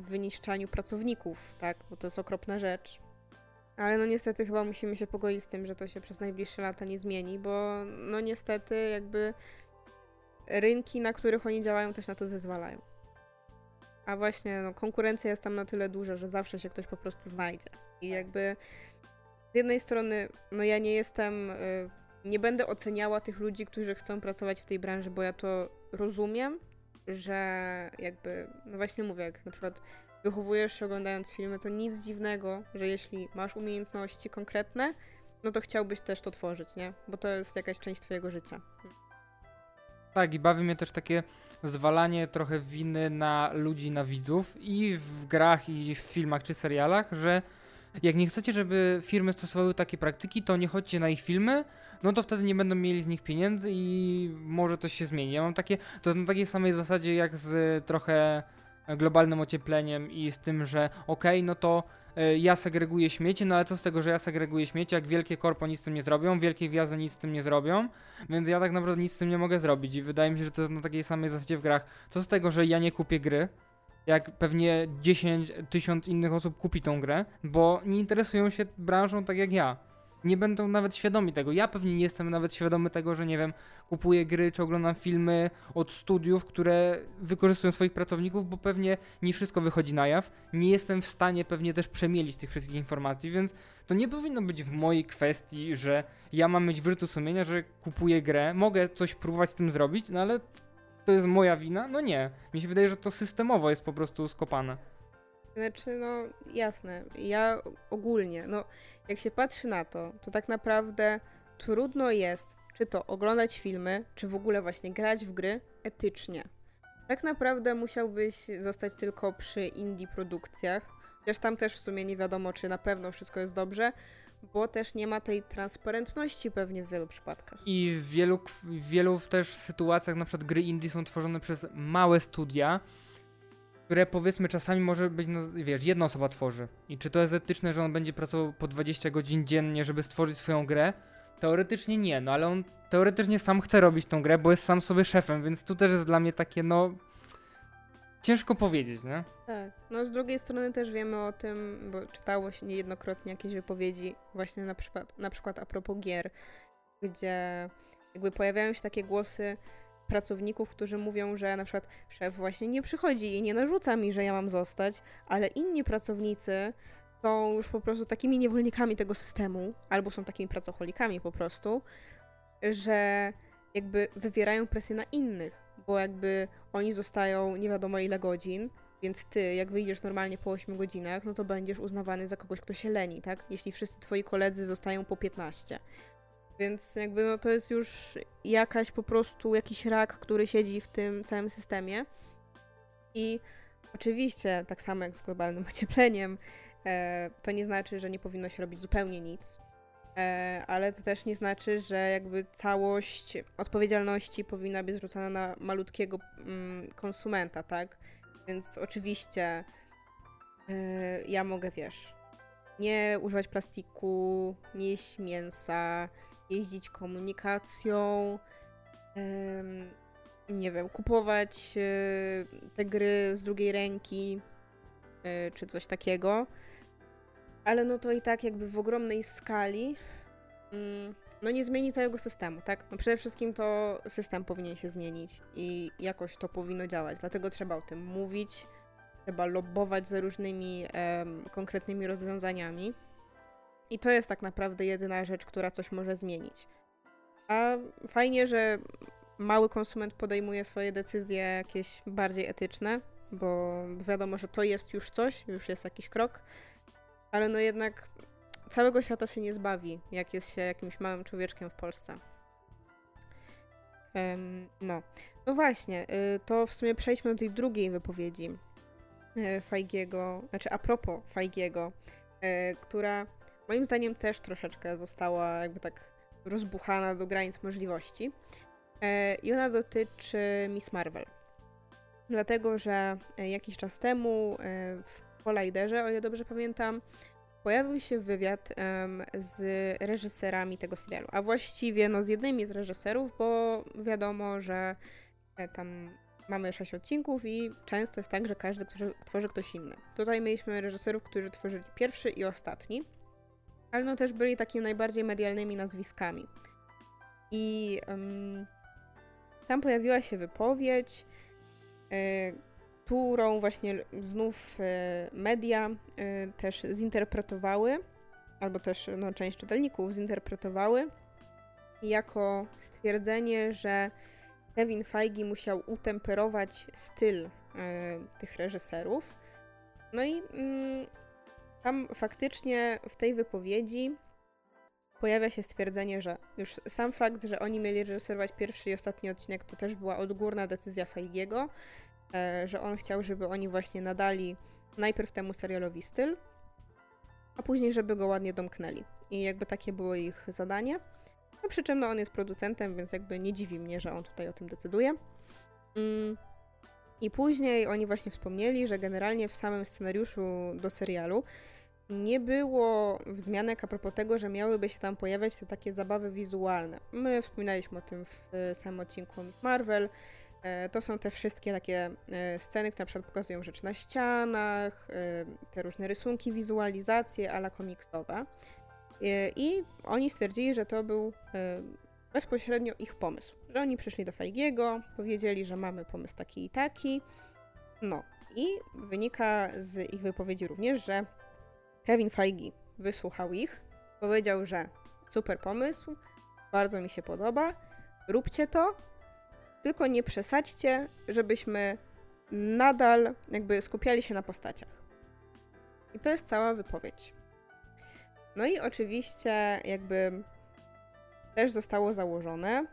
wyniszczaniu pracowników, tak? Bo to jest okropna rzecz. Ale no niestety chyba musimy się pogodzić z tym, że to się przez najbliższe lata nie zmieni, bo no niestety jakby rynki, na których oni działają, też na to zezwalają. A właśnie no, konkurencja jest tam na tyle duża, że zawsze się ktoś po prostu znajdzie. I jakby z jednej strony, no ja nie jestem, y, nie będę oceniała tych ludzi, którzy chcą pracować w tej branży, bo ja to rozumiem, że jakby, no właśnie mówię, jak na przykład wychowujesz się oglądając filmy, to nic dziwnego, że jeśli masz umiejętności konkretne, no to chciałbyś też to tworzyć, nie? Bo to jest jakaś część twojego życia. Tak, i bawi mnie też takie zwalanie trochę winy na ludzi, na widzów i w grach, i w filmach, czy serialach, że jak nie chcecie, żeby firmy stosowały takie praktyki, to nie chodźcie na ich filmy, no to wtedy nie będą mieli z nich pieniędzy i może coś się zmieni. Ja mam takie, to jest na takiej samej zasadzie jak z trochę globalnym ociepleniem i z tym, że okej, okay, no to e, ja segreguję śmieci, no ale co z tego, że ja segreguję śmieci, jak wielkie korpo nic z tym nie zrobią, wielkie gwiazdy nic z tym nie zrobią, więc ja tak naprawdę nic z tym nie mogę zrobić i wydaje mi się, że to jest na takiej samej zasadzie w grach. Co z tego, że ja nie kupię gry, jak pewnie 10 tysiąc innych osób kupi tą grę, bo nie interesują się branżą tak jak ja nie będą nawet świadomi tego. Ja pewnie nie jestem nawet świadomy tego, że nie wiem, kupuję gry czy oglądam filmy od studiów, które wykorzystują swoich pracowników, bo pewnie nie wszystko wychodzi na jaw. Nie jestem w stanie pewnie też przemielić tych wszystkich informacji, więc to nie powinno być w mojej kwestii, że ja mam mieć wyrzutu sumienia, że kupuję grę, mogę coś próbować z tym zrobić, no ale to jest moja wina? No nie. Mi się wydaje, że to systemowo jest po prostu skopane. Znaczy, no jasne, ja ogólnie, no jak się patrzy na to, to tak naprawdę trudno jest, czy to oglądać filmy, czy w ogóle właśnie grać w gry etycznie. Tak naprawdę musiałbyś zostać tylko przy indie produkcjach, chociaż tam też w sumie nie wiadomo, czy na pewno wszystko jest dobrze, bo też nie ma tej transparentności pewnie w wielu przypadkach. I w wielu, w wielu też sytuacjach na przykład gry indie są tworzone przez małe studia, które powiedzmy czasami może być, no, wiesz, jedna osoba tworzy. I czy to jest etyczne, że on będzie pracował po 20 godzin dziennie, żeby stworzyć swoją grę? Teoretycznie nie, no ale on teoretycznie sam chce robić tą grę, bo jest sam sobie szefem, więc tu też jest dla mnie takie, no. Ciężko powiedzieć, nie? Tak. No z drugiej strony też wiemy o tym, bo czytało się niejednokrotnie jakieś wypowiedzi, właśnie na przykład, na przykład a propos gier, gdzie jakby pojawiają się takie głosy, pracowników, którzy mówią, że na przykład szef właśnie nie przychodzi i nie narzuca mi, że ja mam zostać, ale inni pracownicy są już po prostu takimi niewolnikami tego systemu, albo są takimi pracocholikami po prostu, że jakby wywierają presję na innych, bo jakby oni zostają nie wiadomo ile godzin, więc ty, jak wyjdziesz normalnie po 8 godzinach, no to będziesz uznawany za kogoś, kto się leni, tak? Jeśli wszyscy twoi koledzy zostają po 15. Więc jakby no to jest już jakaś po prostu jakiś rak, który siedzi w tym całym systemie. I oczywiście, tak samo jak z globalnym ociepleniem, e, to nie znaczy, że nie powinno się robić zupełnie nic. E, ale to też nie znaczy, że jakby całość odpowiedzialności powinna być zrzucona na malutkiego mm, konsumenta, tak? Więc oczywiście e, ja mogę, wiesz, nie używać plastiku, nie jeść mięsa, jeździć komunikacją, nie wiem, kupować e, te gry z drugiej ręki, czy coś takiego. Ale no to i tak jakby w ogromnej skali mm, no nie zmieni całego systemu, tak? No przede wszystkim to system powinien się zmienić i jakoś to powinno działać, dlatego trzeba o tym mówić, trzeba lobbować za różnymi konkretnymi rozwiązaniami i to jest tak naprawdę jedyna rzecz, która coś może zmienić. A fajnie, że mały konsument podejmuje swoje decyzje jakieś bardziej etyczne, bo wiadomo, że to jest już coś, już jest jakiś krok, ale no jednak całego świata się nie zbawi, jak jest się jakimś małym człowieczkiem w Polsce. Um, no. No właśnie, y, to w sumie przejdźmy do tej drugiej wypowiedzi y, Fajgiego, znaczy a propos Fajgiego, y, która moim zdaniem też troszeczkę została jakby tak rozbuchana do granic możliwości. I ona dotyczy Miss Marvel. Dlatego, że jakiś czas temu w Colliderze, o ile dobrze pamiętam, pojawił się wywiad z reżyserami tego serialu, a właściwie no, z jednymi z reżyserów, bo wiadomo, że e, tam mamy sześć odcinków i często jest tak, że każdy tworzy ktoś inny. Tutaj mieliśmy reżyserów, którzy tworzyli pierwszy i ostatni, ale no też byli takimi najbardziej medialnymi nazwiskami. I um, tam pojawiła się wypowiedź, y, którą właśnie znów e, media e, też zinterpretowały, albo też no, część czytelników zinterpretowały jako stwierdzenie, że Kevin Feige musiał utemperować styl tych reżyserów. No i mm, tam faktycznie w tej wypowiedzi pojawia się stwierdzenie, że już sam fakt, że oni mieli reżyserować pierwszy i ostatni odcinek, to też była odgórna decyzja Feigiego, E, że on chciał, żeby oni właśnie nadali najpierw temu serialowi styl, a później, żeby go ładnie domknęli. I jakby takie było ich zadanie. No przy czym no, on jest producentem, więc jakby nie dziwi mnie, że on tutaj o tym decyduje. Mm. I później oni właśnie wspomnieli, że generalnie w samym scenariuszu do serialu nie było wzmianek a propos tego, że miałyby się tam pojawiać te takie zabawy wizualne. My wspominaliśmy o tym w samym odcinku Miss Marvel, E, to są te wszystkie takie e, sceny, które na przykład pokazują rzeczy na ścianach, e, te różne rysunki, wizualizacje ala komiksowe. I oni stwierdzili, że to był bezpośrednio ich pomysł. Że oni przyszli do Feigiego, powiedzieli, że mamy pomysł taki i taki. No i wynika z ich wypowiedzi również, że Kevin Feige wysłuchał ich, powiedział, że super pomysł, bardzo mi się podoba, róbcie to, tylko nie przesadźcie, żebyśmy nadal jakby skupiali się na postaciach. I to jest cała wypowiedź. No i oczywiście jakby też zostało założone,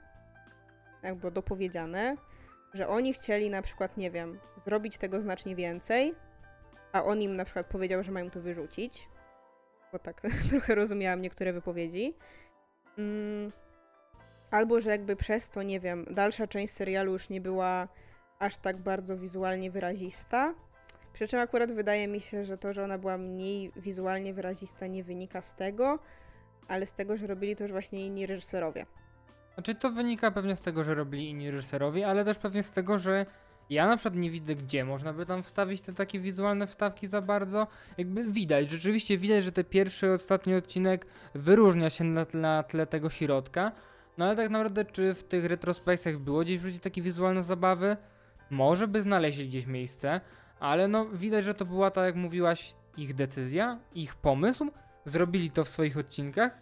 jakby dopowiedziane, że oni chcieli na przykład, nie wiem, zrobić tego znacznie więcej, a on im na przykład powiedział, że mają to wyrzucić, bo tak trochę rozumiałam niektóre wypowiedzi. Mm, Albo, że jakby przez to, nie wiem, dalsza część serialu już nie była aż tak bardzo wizualnie wyrazista. Przy czym akurat wydaje mi się, że to, że ona była mniej wizualnie wyrazista, nie wynika z tego, ale z tego, że robili to już właśnie inni reżyserowie. Znaczy, to wynika pewnie z tego, że robili inni reżyserowie, ale też pewnie z tego, że ja na przykład nie widzę, gdzie można by tam wstawić te takie wizualne wstawki za bardzo. Jakby widać, rzeczywiście widać, że ten pierwszy, ostatni odcinek wyróżnia się na tle, na tle tego środka. No ale tak naprawdę, czy w tych retrospekcjach było gdzieś wrzucić takie wizualne zabawy? Może by znaleźli gdzieś miejsce, ale no widać, że to była, tak jak mówiłaś, ich decyzja, ich pomysł. Zrobili to w swoich odcinkach,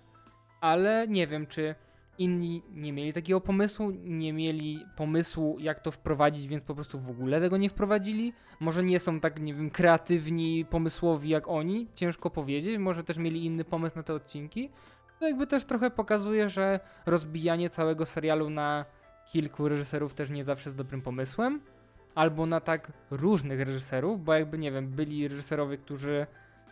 ale nie wiem, czy inni nie mieli takiego pomysłu, nie mieli pomysłu, jak to wprowadzić, więc po prostu w ogóle tego nie wprowadzili. Może nie są tak, nie wiem, kreatywni, pomysłowi jak oni, ciężko powiedzieć. Może też mieli inny pomysł na te odcinki. To jakby też trochę pokazuje, że rozbijanie całego serialu na kilku reżyserów też nie zawsze jest dobrym pomysłem. Albo na tak różnych reżyserów, bo jakby nie wiem, byli reżyserowie, którzy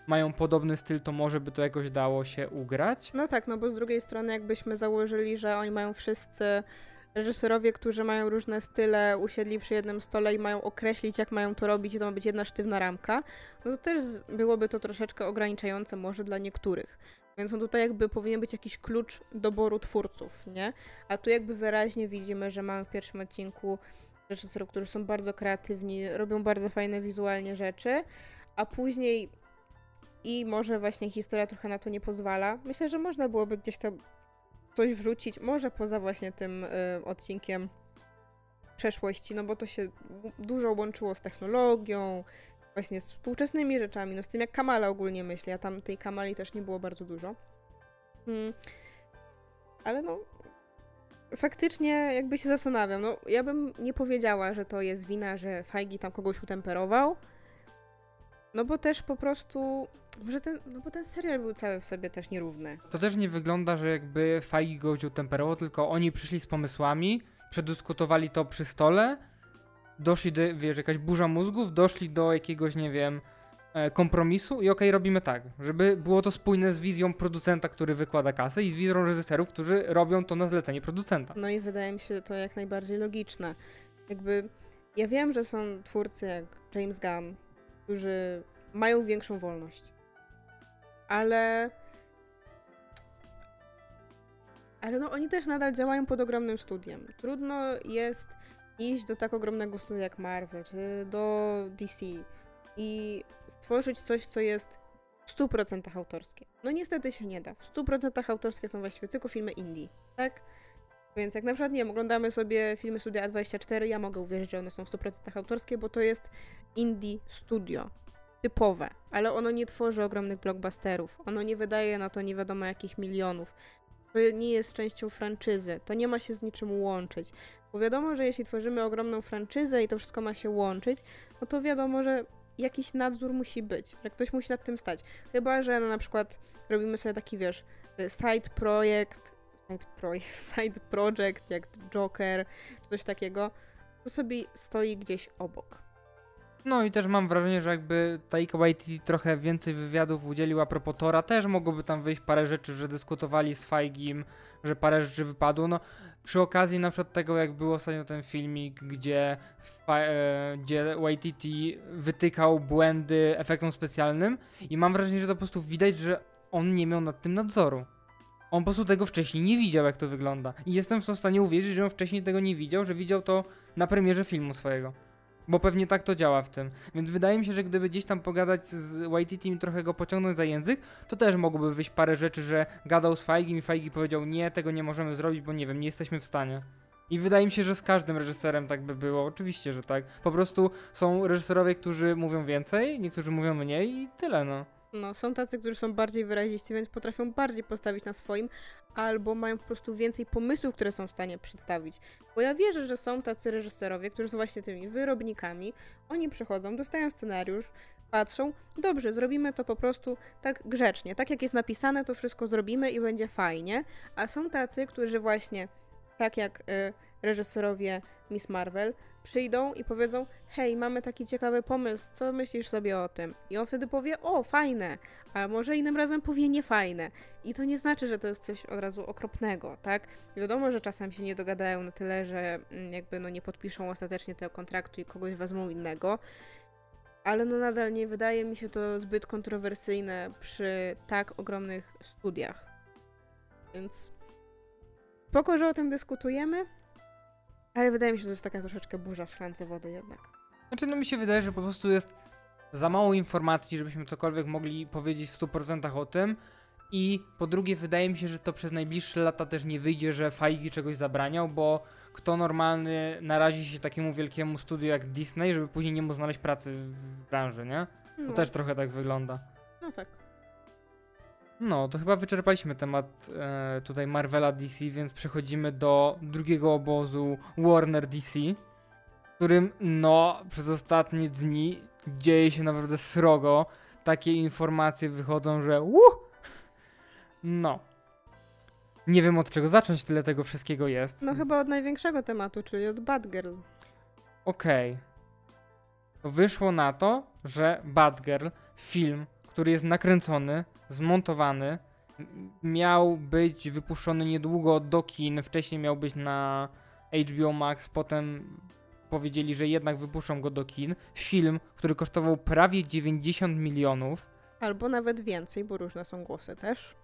mają podobny styl, to może by to jakoś dało się ugrać. No tak, no bo z drugiej strony jakbyśmy założyli, że oni mają wszyscy reżyserowie, którzy mają różne style, usiedli przy jednym stole i mają określić, jak mają to robić, i to ma być jedna sztywna ramka, no to też byłoby to troszeczkę ograniczające może dla niektórych. Więc no tutaj jakby powinien być jakiś klucz doboru twórców, nie? A tu jakby wyraźnie widzimy, że mamy w pierwszym odcinku reżyserów, którzy są bardzo kreatywni, robią bardzo fajne wizualnie rzeczy, a później i może właśnie historia trochę na to nie pozwala. Myślę, że można byłoby gdzieś tam coś wrzucić, może poza właśnie tym y, odcinkiem przeszłości, no bo to się dużo łączyło z technologią, właśnie z współczesnymi rzeczami, no z tym jak Kamala ogólnie myśli, a tam tej Kamali też nie było bardzo dużo. Hmm. Ale no, faktycznie jakby się zastanawiam, no ja bym nie powiedziała, że to jest wina, że Fajgi tam kogoś utemperował, no bo też po prostu, może ten, no bo ten serial był cały w sobie też nierówny. To też nie wygląda, że jakby Feige go utemperował, tylko oni przyszli z pomysłami, przedyskutowali to przy stole, doszli do, wiesz, jakaś burza mózgów, doszli do jakiegoś, nie wiem, e, kompromisu i okej, okay, robimy tak, żeby było to spójne z wizją producenta, który wykłada kasę i z wizją reżyserów, którzy robią to na zlecenie producenta. No i wydaje mi się to jak najbardziej logiczne. Jakby ja wiem, że są twórcy jak James Gunn, którzy mają większą wolność. Ale. Ale no oni też nadal działają pod ogromnym studiem. Trudno jest iść do tak ogromnego studia jak Marvel, czy do DC i stworzyć coś, co jest w 100% autorskie. No niestety się nie da. W 100% autorskie są właściwie tylko filmy indie, tak? Więc jak na przykład, nie wiem, oglądamy sobie filmy Studia A24, ja mogę uwierzyć, że one są w 100% autorskie, bo to jest indie studio, typowe, ale ono nie tworzy ogromnych blockbusterów, ono nie wydaje na to nie wiadomo jakich milionów. To nie jest częścią franczyzy, to nie ma się z niczym łączyć. Bo wiadomo, że jeśli tworzymy ogromną franczyzę i to wszystko ma się łączyć, no to wiadomo, że jakiś nadzór musi być, że ktoś musi nad tym stać. Chyba, że no na przykład robimy sobie taki, wiesz, side projekt, side, project, jak Joker, czy coś takiego, to sobie stoi gdzieś obok. No i też mam wrażenie, że jakby Taika Waititi trochę więcej wywiadów udzielił a propos Tora, też mogłoby tam wyjść parę rzeczy, że dyskutowali z Feigim, że parę rzeczy wypadło. No przy okazji na przykład tego, jak był ostatnio ten filmik, gdzie, e, gdzie Waititi wytykał błędy efektom specjalnym i mam wrażenie, że to po prostu widać, że on nie miał nad tym nadzoru. On po prostu tego wcześniej nie widział, jak to wygląda. I jestem w stanie uwierzyć, że on wcześniej tego nie widział, że widział to na premierze filmu swojego. Bo pewnie tak to działa w tym. Więc wydaje mi się, że gdyby gdzieś tam pogadać z YTT i trochę go pociągnąć za język, to też mogłoby wyjść parę rzeczy, że gadał z Feigim i Feigi powiedział nie, tego nie możemy zrobić, bo nie wiem, nie jesteśmy w stanie. I wydaje mi się, że z każdym reżyserem tak by było. Oczywiście, że tak. Po prostu są reżyserowie, którzy mówią więcej, niektórzy mówią mniej i tyle, no. No, są tacy, którzy są bardziej wyraziści, więc potrafią bardziej postawić na swoim, albo mają po prostu więcej pomysłów, które są w stanie przedstawić. Bo ja wierzę, że są tacy reżyserowie, którzy są właśnie tymi wyrobnikami. Oni przychodzą, dostają scenariusz, patrzą, dobrze, zrobimy to po prostu tak grzecznie. Tak jak jest napisane, to wszystko zrobimy i będzie fajnie. A są tacy, którzy właśnie, tak jak y, reżyserowie Miss Marvel, przyjdą i powiedzą: Hej, mamy taki ciekawy pomysł, co myślisz sobie o tym? I on wtedy powie: O, fajne, a może innym razem powie niefajne. I to nie znaczy, że to jest coś od razu okropnego, tak? Wiadomo, że czasem się nie dogadają na tyle, że mm, jakby no nie podpiszą ostatecznie tego kontraktu i kogoś wezmą innego. Ale no nadal nie wydaje mi się to zbyt kontrowersyjne przy tak ogromnych studiach. Więc spoko, że o tym dyskutujemy, ale wydaje mi się, że to jest taka troszeczkę burza w szklance wody jednak. Znaczy, no mi się wydaje, że po prostu jest za mało informacji, żebyśmy cokolwiek mogli powiedzieć w 100% o tym. I po drugie, wydaje mi się, że to przez najbliższe lata też nie wyjdzie, że Feige czegoś zabraniał, bo kto normalny narazi się takiemu wielkiemu studiu jak Disney, żeby później nie mógł znaleźć pracy w branży, nie? To no. też trochę tak wygląda. No tak. No, to chyba wyczerpaliśmy temat e, tutaj Marvela DC, więc przechodzimy do drugiego obozu Warner DC, w którym no przez ostatnie dni dzieje się naprawdę srogo. Takie informacje wychodzą, że uh! No. Nie wiem od czego zacząć, tyle tego wszystkiego jest. No chyba od największego tematu, czyli od Batgirl. Okej. To Wyszło na to, że Batgirl, film, który jest nakręcony, zmontowany, miał być wypuszczony niedługo do kin. Wcześniej miał być na HBO Max, potem powiedzieli, że jednak wypuszczą go do kin. Film, który kosztował prawie 90 milionów. Albo nawet więcej, bo różne są głosy też.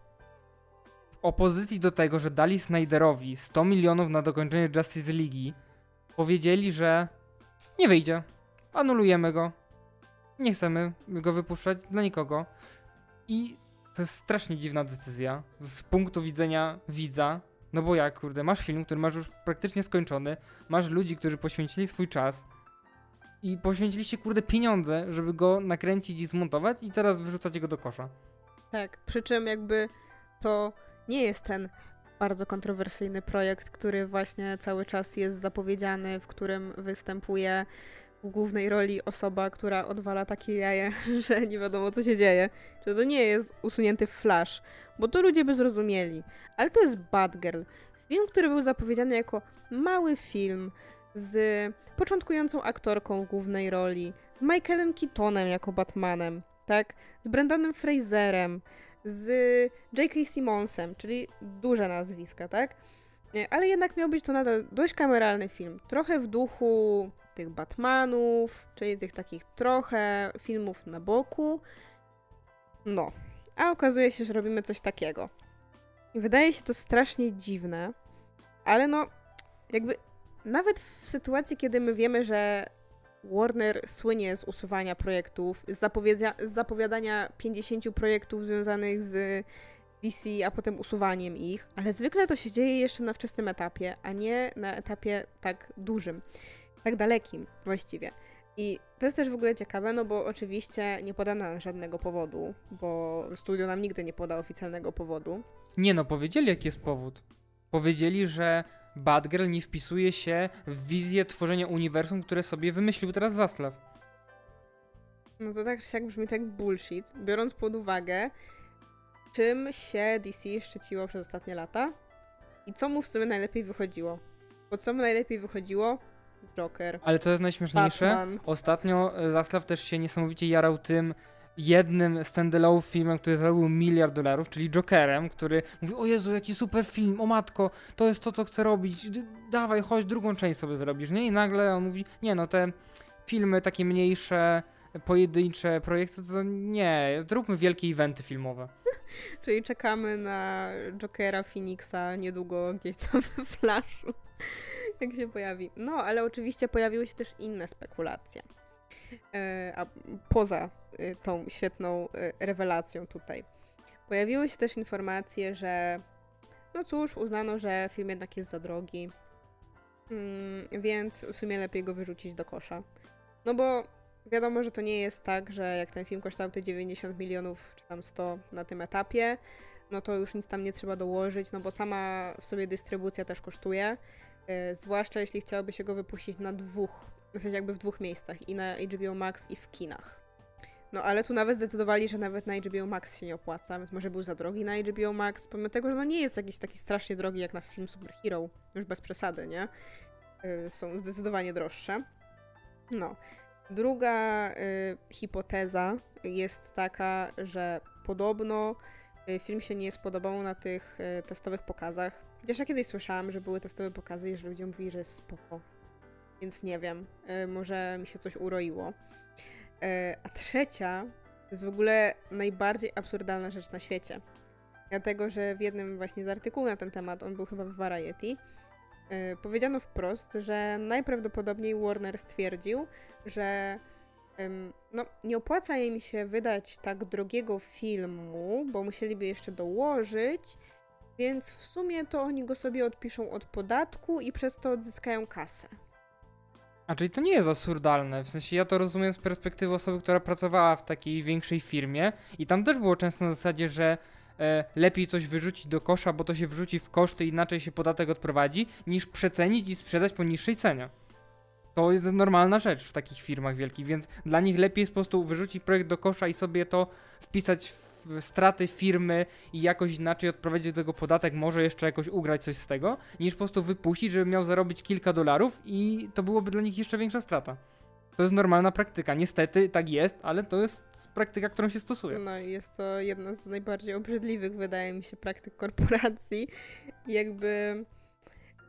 W opozycji do tego, że dali Snyderowi 100 milionów na dokończenie Justice League, powiedzieli, że nie wyjdzie. Anulujemy go. Nie chcemy go wypuszczać dla nikogo. I to jest strasznie dziwna decyzja z punktu widzenia widza. No bo jak, kurde, masz film, który masz już praktycznie skończony, masz ludzi, którzy poświęcili swój czas i poświęciliście, kurde, pieniądze, żeby go nakręcić i zmontować i teraz wyrzucacie go do kosza. Tak, przy czym jakby to nie jest ten bardzo kontrowersyjny projekt, który właśnie cały czas jest zapowiedziany, w którym występuje głównej roli osoba, która odwala takie jaje, że nie wiadomo co się dzieje. Czy to nie jest usunięty flash, bo to ludzie by zrozumieli. Ale to jest Batgirl. Film, który był zapowiedziany jako mały film z początkującą aktorką głównej roli, z Michaelem Keatonem jako Batmanem, tak? Z Brendanem Fraserem, z J.K. Simmonsem, czyli duże nazwiska, tak? Nie, Ale jednak miał być to nadal dość kameralny film. Trochę w duchu tych Batmanów, czyli tych takich trochę filmów na boku. No. A okazuje się, że robimy coś takiego. Wydaje się to strasznie dziwne, ale no, jakby nawet w sytuacji, kiedy my wiemy, że Warner słynie z usuwania projektów, z, z zapowiadania 50 projektów związanych z DC, a potem usuwaniem ich, ale zwykle to się dzieje jeszcze na wczesnym etapie, a nie na etapie tak dużym, tak dalekim właściwie. I to jest też w ogóle ciekawe, no bo oczywiście nie podano nam żadnego powodu, bo studio nam nigdy nie poda oficjalnego powodu. Nie no, powiedzieli jaki jest powód. Powiedzieli, że Batgirl nie wpisuje się w wizję tworzenia uniwersum, które sobie wymyślił teraz Zaslav. No to tak siak brzmi tak bullshit, biorąc pod uwagę, czym się DC szczyciło przez ostatnie lata i co mu w sumie najlepiej wychodziło. Bo co mu najlepiej wychodziło? Joker. Ale co jest najśmieszniejsze, Batman. ostatnio e, Zaslav też się niesamowicie jarał tym jednym standalone filmem, który zarobił miliard dolarów, czyli Jokerem, który mówi, o Jezu, jaki super film, o matko, to jest to, co chcę robić, dawaj, chodź, drugą część sobie zrobisz, nie? I nagle on mówi, nie no, te filmy takie mniejsze, pojedyncze projekty, to nie, zróbmy wielkie eventy filmowe. Czyli czekamy na Jokera Phoenixa niedługo gdzieś tam we Flashu, jak się pojawi. No, ale oczywiście pojawiły się też inne spekulacje. E, a poza e, tą świetną e, rewelacją tutaj. Pojawiły się też informacje, że no cóż, uznano, że film jednak jest za drogi, mm, więc w sumie lepiej go wyrzucić do kosza. No bo wiadomo, że to nie jest tak, że jak ten film kosztował te 90 milionów, czy tam 100 na tym etapie, no to już nic tam nie trzeba dołożyć, no bo sama w sobie dystrybucja też kosztuje. Yy, zwłaszcza jeśli chciałoby się go wypuścić na dwóch, w sensie jakby w dwóch miejscach, i na HBO Max, i w kinach. No ale tu nawet zdecydowali, że nawet na HBO Max się nie opłaca, więc może był za drogi na HBO Max, pomimo tego, że no nie jest jakiś taki strasznie drogi jak na film Superhero, już bez przesady, nie? Yy, są zdecydowanie droższe. No. Druga y, hipoteza jest taka, że podobno film się nie spodobał na tych testowych pokazach. Chociaż ja kiedyś słyszałam, że były testowe pokazy i że ludzie mówili, że jest spoko. Więc nie wiem, y, może mi się coś uroiło. Y, a trzecia to jest w ogóle najbardziej absurdalna rzecz na świecie. Dlatego, że w jednym właśnie z artykułów na ten temat, on był chyba w Variety, y, powiedziano wprost, że najprawdopodobniej Warner stwierdził, że no, nie opłaca im się wydać tak drogiego filmu, bo musieliby jeszcze dołożyć, więc w sumie to oni go sobie odpiszą od podatku i przez to odzyskają kasę. A czyli to nie jest absurdalne, w sensie ja to rozumiem z perspektywy osoby, która pracowała w takiej większej firmie i tam też było często na zasadzie, że e, lepiej coś wyrzucić do kosza, bo to się wrzuci w koszty, inaczej się podatek odprowadzi, niż przecenić i sprzedać po niższej cenie. To jest normalna rzecz w takich firmach wielkich, więc dla nich lepiej jest po prostu wyrzucić projekt do kosza i sobie to wpisać w straty firmy i jakoś inaczej odprowadzić do tego podatek, może jeszcze jakoś ugrać coś z tego, niż po prostu wypuścić, żeby miał zarobić kilka dolarów i to byłoby dla nich jeszcze większa strata. To jest normalna praktyka. Niestety tak jest, ale to jest praktyka, którą się stosuje. No jest to jedna z najbardziej obrzydliwych, wydaje mi się, praktyk korporacji. Jakby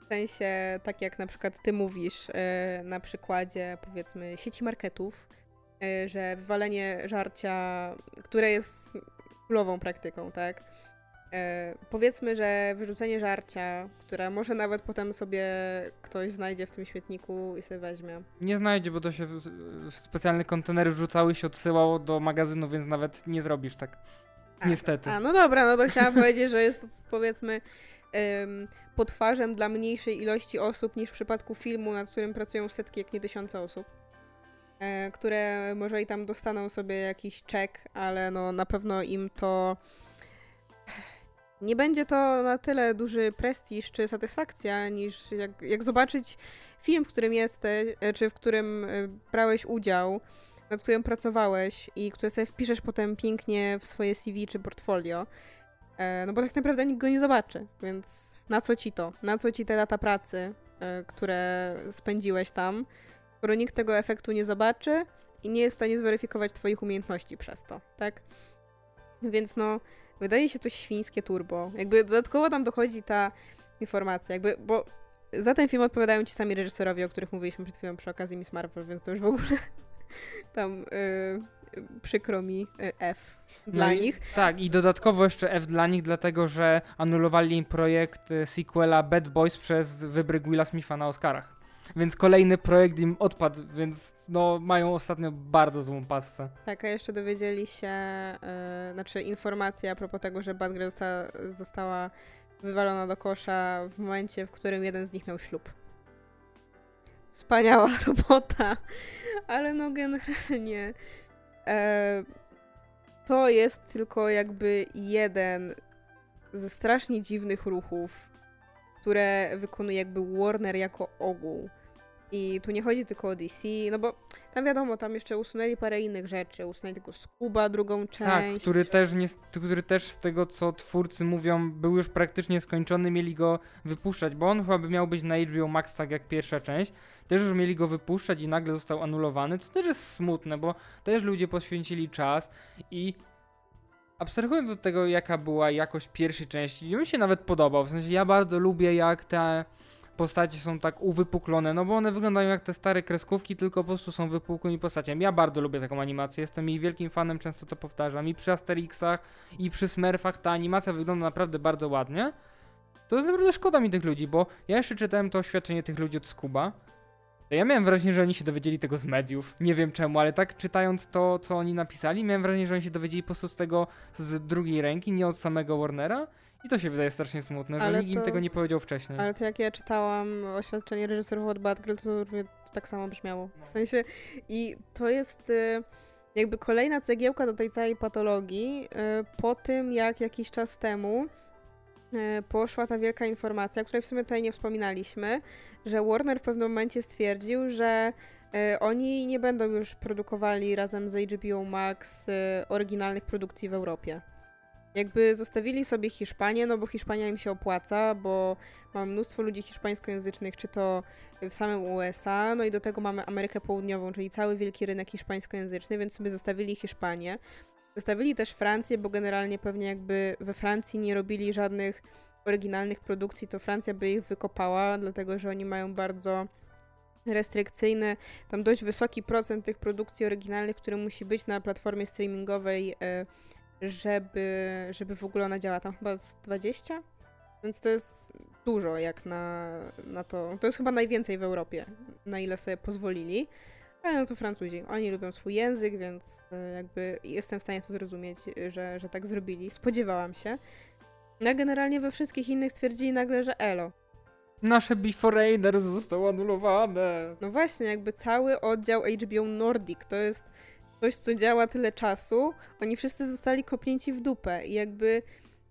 w sensie, tak jak na przykład ty mówisz e, na przykładzie powiedzmy sieci marketów, e, że wywalenie żarcia, które jest królową praktyką, tak? E, powiedzmy, że wyrzucenie żarcia, które może nawet potem sobie ktoś znajdzie w tym świetniku i sobie weźmie. Nie znajdzie, bo to się w, w specjalne kontenery wrzucały się odsyłało do magazynu, więc nawet nie zrobisz tak. A, Niestety. A, no dobra, no to chciałam powiedzieć, że jest powiedzmy um, potwarzem dla mniejszej ilości osób niż w przypadku filmu, nad którym pracują setki, jak nie tysiące osób. E, które może i tam dostaną sobie jakiś czek, ale no na pewno im to nie będzie to na tyle duży prestiż czy satysfakcja, niż jak, jak zobaczyć film, w którym jesteś, e, czy w którym e, brałeś udział, nad którym pracowałeś i który sobie wpiszesz potem pięknie w swoje CV czy portfolio. No bo tak naprawdę nikt go nie zobaczy, więc na co ci to? Na co ci te lata pracy, które spędziłeś tam, skoro nikt tego efektu nie zobaczy i nie jest w stanie zweryfikować twoich umiejętności przez to, tak? Więc no, wydaje się to świńskie turbo. Jakby dodatkowo tam dochodzi ta informacja, jakby, bo za ten film odpowiadają ci sami reżyserowie, o których mówiliśmy przed chwilą przy okazji Miss Marvel, więc to już w ogóle tam yy, przykro mi yy, F dla no nich. I, tak, i dodatkowo jeszcze F dla nich, dlatego że anulowali im projekt y, sequela Bad Boys przez wybryk Willa Smitha na Oscarach. Więc kolejny projekt im odpadł, więc no mają ostatnio bardzo złą passę. Tak, a jeszcze dowiedzieli się, yy, znaczy informacja a propos tego, że Batgirl została, została wywalona do kosza w momencie, w którym jeden z nich miał ślub. Wspaniała robota, ale no generalnie e, to jest tylko jakby jeden ze strasznie dziwnych ruchów, które wykonuje jakby Warner jako ogół. I tu nie chodzi tylko o DC, no bo tam wiadomo, tam jeszcze usunęli parę innych rzeczy. Usunęli tylko Scuba, drugą Tak, część. który też, nie, który też z tego, co twórcy mówią, był już praktycznie skończony, mieli go wypuszczać, bo on chyba by miał być na HBO Max tak jak pierwsza część. Też już mieli go wypuszczać i nagle został anulowany, co też jest smutne, bo też ludzie poświęcili czas i abstrahując od tego, jaka była jakość pierwszej części, mi się nawet podobał. W sensie ja bardzo lubię, jak te postacie są tak uwypuklone, no bo one wyglądają jak te stare kreskówki, tylko po prostu są wypukłymi postaciami. Ja bardzo lubię taką animację, jestem jej wielkim fanem, często to powtarzam. I przy Asterixach, i przy Smurfach ta animacja wygląda naprawdę bardzo ładnie. To jest naprawdę szkoda mi tych ludzi, bo ja jeszcze czytałem to oświadczenie tych ludzi od Skuba. Ja miałem wrażenie, że oni się dowiedzieli tego z mediów. Nie wiem czemu, ale tak czytając to, co oni napisali, miałem wrażenie, że oni się dowiedzieli po prostu z tego z drugiej ręki, nie od samego Warnera. I to się wydaje strasznie smutne, że Ale nikt im to- tego nie powiedział wcześniej. Ale to jak ja czytałam oświadczenie reżyserów od Batgirl, to, to tak samo brzmiało. W sensie i to jest y, jakby kolejna cegiełka do tej całej patologii y, po tym, jak jakiś czas temu y, poszła ta wielka informacja, o której w sumie tutaj nie wspominaliśmy, że Warner w pewnym momencie stwierdził, że oni nie będą już produkowali razem z HBO Max oryginalnych produkcji w Europie. Jakby zostawili sobie Hiszpanię, no bo Hiszpania im się opłaca, bo mamy mnóstwo ludzi hiszpańskojęzycznych, czy to w samym USA, no i do tego mamy Amerykę Południową, czyli cały wielki rynek hiszpańskojęzyczny, więc sobie zostawili Hiszpanię. Zostawili też Francję, bo generalnie pewnie jakby we Francji nie robili żadnych oryginalnych produkcji, to Francja by ich wykopała, dlatego że oni mają bardzo restrykcyjny, tam dość wysoki procent tych produkcji oryginalnych, który musi być na platformie streamingowej, e, żeby, żeby w ogóle ona działała. Tam chyba z 20? Więc to jest dużo jak na, na to. To jest chyba najwięcej w Europie, na ile sobie pozwolili. Ale no to Francuzi. Oni lubią swój język, więc e, jakby jestem w stanie to zrozumieć, że, że tak zrobili. Spodziewałam się. No generalnie we wszystkich innych stwierdzili nagle, że elo. Nasze Beforeigner zostało anulowane. No właśnie, jakby cały oddział HBO Nordic to jest coś, co działa tyle czasu. Oni wszyscy zostali kopnięci w dupę i jakby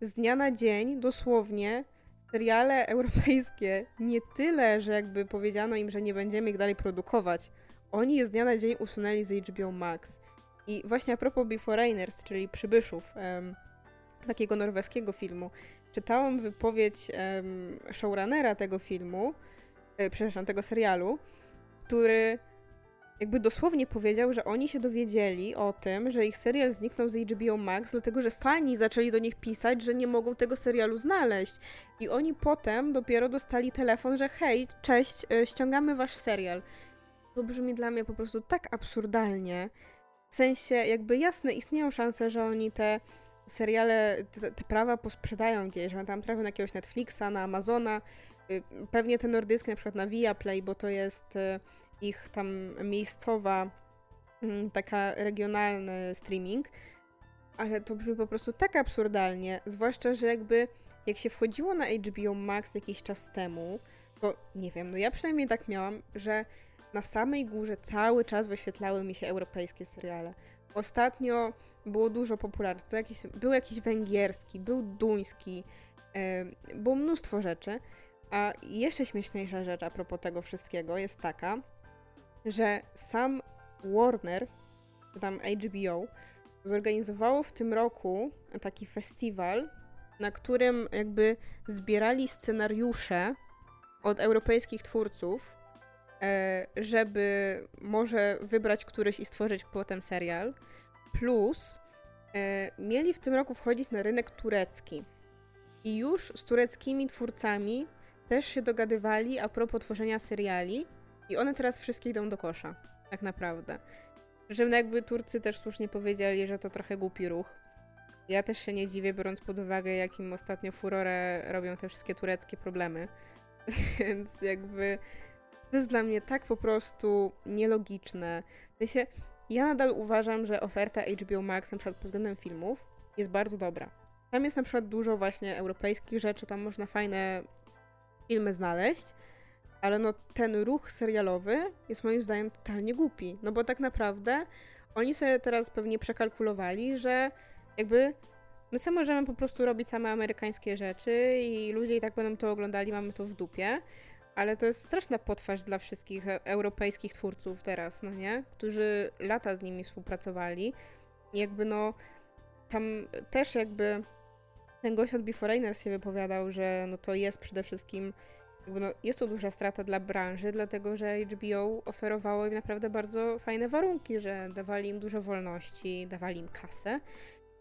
z dnia na dzień, dosłownie, seriale europejskie nie tyle, że jakby powiedziano im, że nie będziemy ich dalej produkować. Oni je z dnia na dzień usunęli z HBO Max. I właśnie a propos Beforeigners, czyli Przybyszów, em, takiego norweskiego filmu, czytałam wypowiedź em, showrunnera tego filmu, e, przepraszam, tego serialu, który jakby dosłownie powiedział, że oni się dowiedzieli o tym, że ich serial zniknął z HBO Max, dlatego że fani zaczęli do nich pisać, że nie mogą tego serialu znaleźć. I oni potem dopiero dostali telefon, że hej, cześć, e, ściągamy wasz serial. To brzmi dla mnie po prostu tak absurdalnie. W sensie, jakby jasne, istnieją szanse, że oni te seriale, te, te prawa posprzedają gdzieś, że tam trafią na jakiegoś Netflixa, na Amazona, y, pewnie te nordyckie na przykład na Viaplay, bo to jest y, ich tam miejscowa, mm, taka regionalny streaming, ale to brzmi po prostu tak absurdalnie, zwłaszcza, że jakby jak się wchodziło na HBO Max jakiś czas temu, to nie wiem, no ja przynajmniej tak miałam, że na samej górze cały czas wyświetlały mi się europejskie seriale. Ostatnio było dużo popularnych. To jakiś, był jakiś węgierski, był duński, yy, było mnóstwo rzeczy. A jeszcze śmieszniejsza rzecz a propos tego wszystkiego jest taka, że sam Warner, czy tam HBO, zorganizowało w tym roku taki festiwal, na którym jakby zbierali scenariusze od europejskich twórców, e, żeby może wybrać któryś i stworzyć potem serial. Plus e, mieli w tym roku wchodzić na rynek turecki. I już z tureckimi twórcami też się dogadywali a propos tworzenia seriali. I one teraz wszystkie idą do kosza, tak naprawdę. Że jakby Turcy też słusznie powiedzieli, że to trochę głupi ruch. Ja też się nie dziwię, biorąc pod uwagę, jakim ostatnio furorę robią te wszystkie tureckie problemy. Więc jakby to jest dla mnie tak po prostu nielogiczne. W sensie, ja nadal uważam, że oferta HBO Max na przykład pod względem filmów jest bardzo dobra. Tam jest na przykład dużo właśnie europejskich rzeczy, tam można fajne filmy znaleźć, ale no ten ruch serialowy jest moim zdaniem totalnie głupi, no bo tak naprawdę oni sobie teraz pewnie przekalkulowali, że jakby my sobie możemy po prostu robić same amerykańskie rzeczy i ludzie i tak będą to oglądali, mamy to w dupie, ale to jest straszna potwarz dla wszystkich e- europejskich twórców teraz, no nie? Którzy lata z nimi współpracowali. Jakby no, tam też jakby ten gość od Beforeigners się wypowiadał, że no to jest przede wszystkim no, jest to duża strata dla branży, dlatego że HBO oferowało im naprawdę bardzo fajne warunki, że dawali im dużo wolności, dawali im kasę,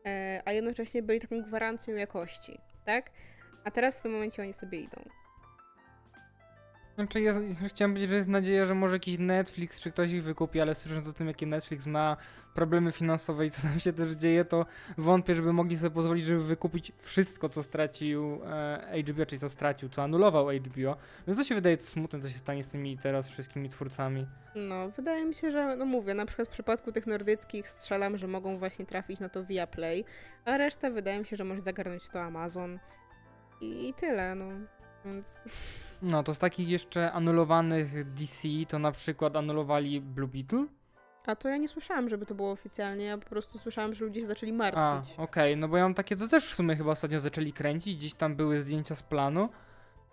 e, a jednocześnie byli taką gwarancją jakości, tak? A teraz w tym momencie oni sobie idą. Znaczy, ja chciałem powiedzieć, że jest nadzieja, że może jakiś Netflix czy ktoś ich wykupi, ale słysząc o tym, jakie Netflix ma problemy finansowe i co tam się też dzieje, to wątpię, żeby mogli sobie pozwolić, żeby wykupić wszystko, co stracił e, HBO, czyli co stracił, co anulował HBO. Więc to się wydaje smutne, co się stanie z tymi teraz wszystkimi twórcami. No, wydaje mi się, że, no mówię, na przykład w przypadku tych nordyckich strzelam, że mogą właśnie trafić na to via Play, a reszta wydaje mi się, że może zagarnąć to Amazon i, i tyle, no. Więc... No, to z takich jeszcze anulowanych DC, to na przykład anulowali Blue Beetle. A to ja nie słyszałam, żeby to było oficjalnie, ja po prostu słyszałam, że ludzie się zaczęli A, martwić. okej, no bo ja mam takie, to też w sumie chyba ostatnio zaczęli kręcić, gdzieś tam były zdjęcia z planu,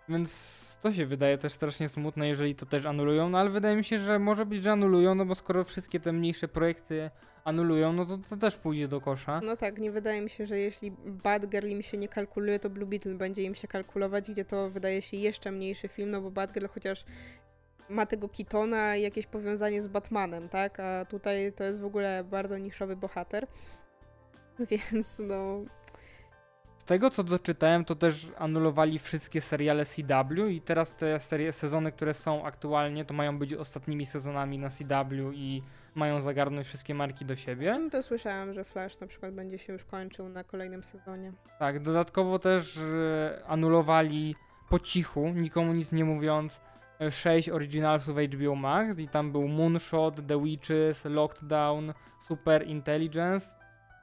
więc to się wydaje też strasznie smutne, jeżeli to też anulują, no ale wydaje mi się, że może być, że anulują, no bo skoro wszystkie te mniejsze projekty anulują, no to to też pójdzie do kosza. No tak, nie wydaje mi się, że jeśli Bad Girl im się nie kalkuluje, to Blue Beetle będzie im się kalkulować, gdzie to wydaje się jeszcze mniejszy film, no bo Bad Girl chociaż ma tego Kitona i jakieś powiązanie z Batmanem, tak? A tutaj to jest w ogóle bardzo niszowy bohater. Więc no, tego co doczytałem, to też anulowali wszystkie seriale CW i teraz te serie, sezony, które są aktualnie, to mają być ostatnimi sezonami na CW i mają zagarnąć wszystkie marki do siebie. no to słyszałam, że Flash na przykład będzie się już kończył na kolejnym sezonie. Tak, dodatkowo też e, anulowali po cichu, nikomu nic nie mówiąc, e, 6 originalsów HBO Max i tam był Moonshot, The Witches, Locked Down, Super Intelligence,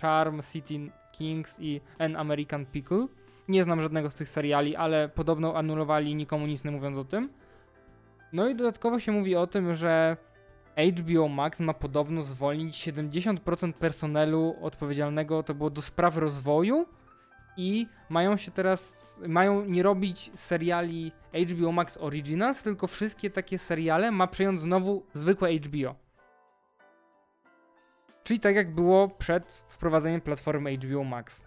Charm, City Kings i An American Pickle. Nie znam żadnego z tych seriali, ale podobno anulowali nikomu nic nie mówiąc o tym. No i dodatkowo się mówi o tym, że HBO Max ma podobno zwolnić 70% personelu odpowiedzialnego to było do spraw rozwoju i mają się teraz, mają nie robić seriali HBO Max Originals, tylko wszystkie takie seriale ma przejąć znowu zwykłe HBO. Czyli tak jak było przed wprowadzeniem platformy HBO Max.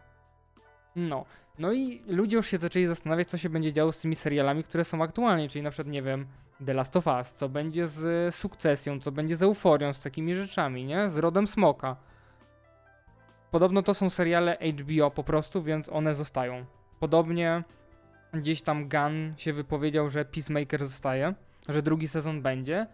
No. No i ludzie już się zaczęli zastanawiać, co się będzie działo z tymi serialami, które są aktualnie, czyli na przykład, nie wiem, The Last of Us, co będzie z sukcesją, co będzie z euforią, z takimi rzeczami, nie? Z rodem smoka. Podobno to są seriale HBO po prostu, więc one zostają. Podobnie gdzieś tam Gunn się wypowiedział, że Peacemaker zostaje, że drugi sezon będzie.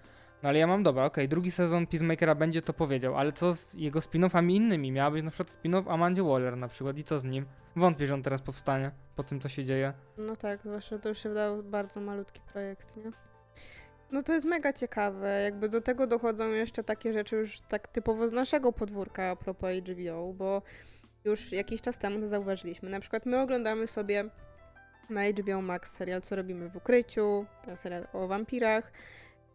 No ale ja mam dobra, okej, okay, drugi sezon Peacemakera będzie, to powiedział, ale co z jego spin-offami innymi? Miała być na przykład spin-off Amandzie Waller na przykład i co z nim? Wątpię, że on teraz powstanie po tym, co się dzieje. No tak, zwłaszcza to już się wydał bardzo malutki projekt, nie? No to jest mega ciekawe. Jakby do tego dochodzą jeszcze takie rzeczy już tak typowo z naszego podwórka a propos HBO, bo już jakiś czas temu to zauważyliśmy. Na przykład my oglądamy sobie na HBO Max serial Co robimy w ukryciu, ten serial o wampirach.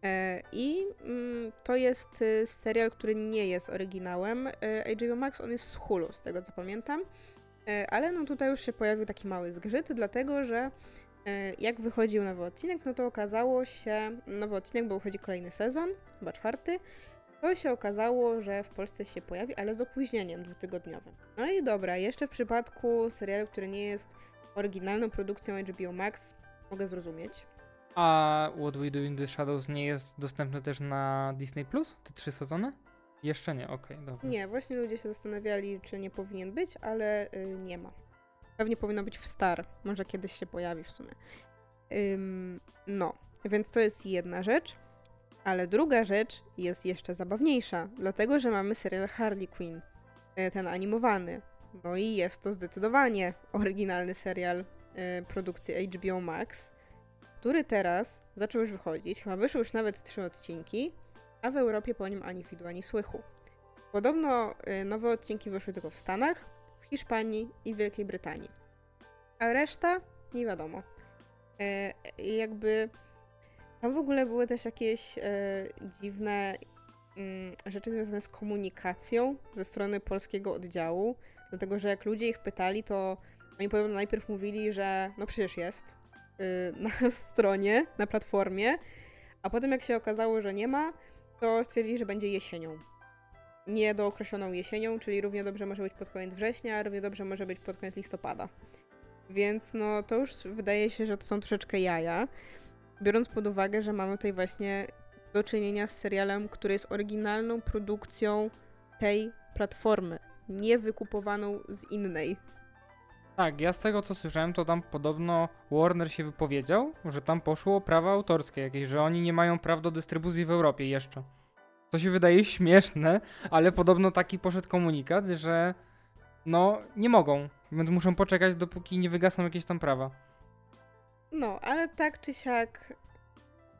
E, I mm, to jest y, serial, który nie jest oryginałem e, HBO Max, on jest z Hulu, z tego co pamiętam. E, ale no tutaj już się pojawił taki mały zgrzyt, dlatego że jak wychodził nowy odcinek, no to okazało się, nowy odcinek, bo wychodzi kolejny sezon, chyba czwarty, to się okazało, że w Polsce się pojawi, ale z opóźnieniem dwutygodniowym. No i dobra, jeszcze w przypadku serialu, który nie jest oryginalną produkcją HBO Max, mogę zrozumieć. A What We Do in the Shadows nie jest dostępny też na Disney Plus? Te trzy sezony? Jeszcze nie, okej, okay, dobra. Nie, właśnie ludzie się zastanawiali, czy nie powinien być, ale y, nie ma. Pewnie powinno być w Star. Może kiedyś się pojawi w sumie. Ym, no, więc to jest jedna rzecz. Ale druga rzecz jest jeszcze zabawniejsza, dlatego że mamy serial Harley Quinn, y, ten animowany. No i jest to zdecydowanie oryginalny serial y, produkcji HBO Max, który teraz zaczął już wychodzić. Chyba wyszły już nawet trzy odcinki, a w Europie po nim ani widu, ani słychu. Podobno y, nowe odcinki wyszły tylko w Stanach, w Hiszpanii i w Wielkiej Brytanii. A reszta nie wiadomo. E, jakby tam w ogóle były też jakieś e, dziwne mm, rzeczy związane z komunikacją ze strony polskiego oddziału, dlatego że jak ludzie ich pytali, to oni podobno najpierw mówili, że no przecież jest na stronie, na platformie, a potem jak się okazało, że nie ma, to stwierdzili, że będzie jesienią. Nie dookreśloną jesienią, czyli równie dobrze może być pod koniec września, równie dobrze może być pod koniec listopada. Więc no to już wydaje się, że to są troszeczkę jaja, biorąc pod uwagę, że mamy tutaj właśnie do czynienia z serialem, który jest oryginalną produkcją tej platformy, nie wykupowaną z innej. Tak, ja z tego co słyszałem, to tam podobno Warner się wypowiedział, że tam poszło prawa autorskie jakieś, że oni nie mają praw do dystrybucji w Europie jeszcze. To się wydaje śmieszne, ale podobno taki poszedł komunikat, że no nie mogą, więc muszą poczekać dopóki nie wygasną jakieś tam prawa. No, ale tak czy siak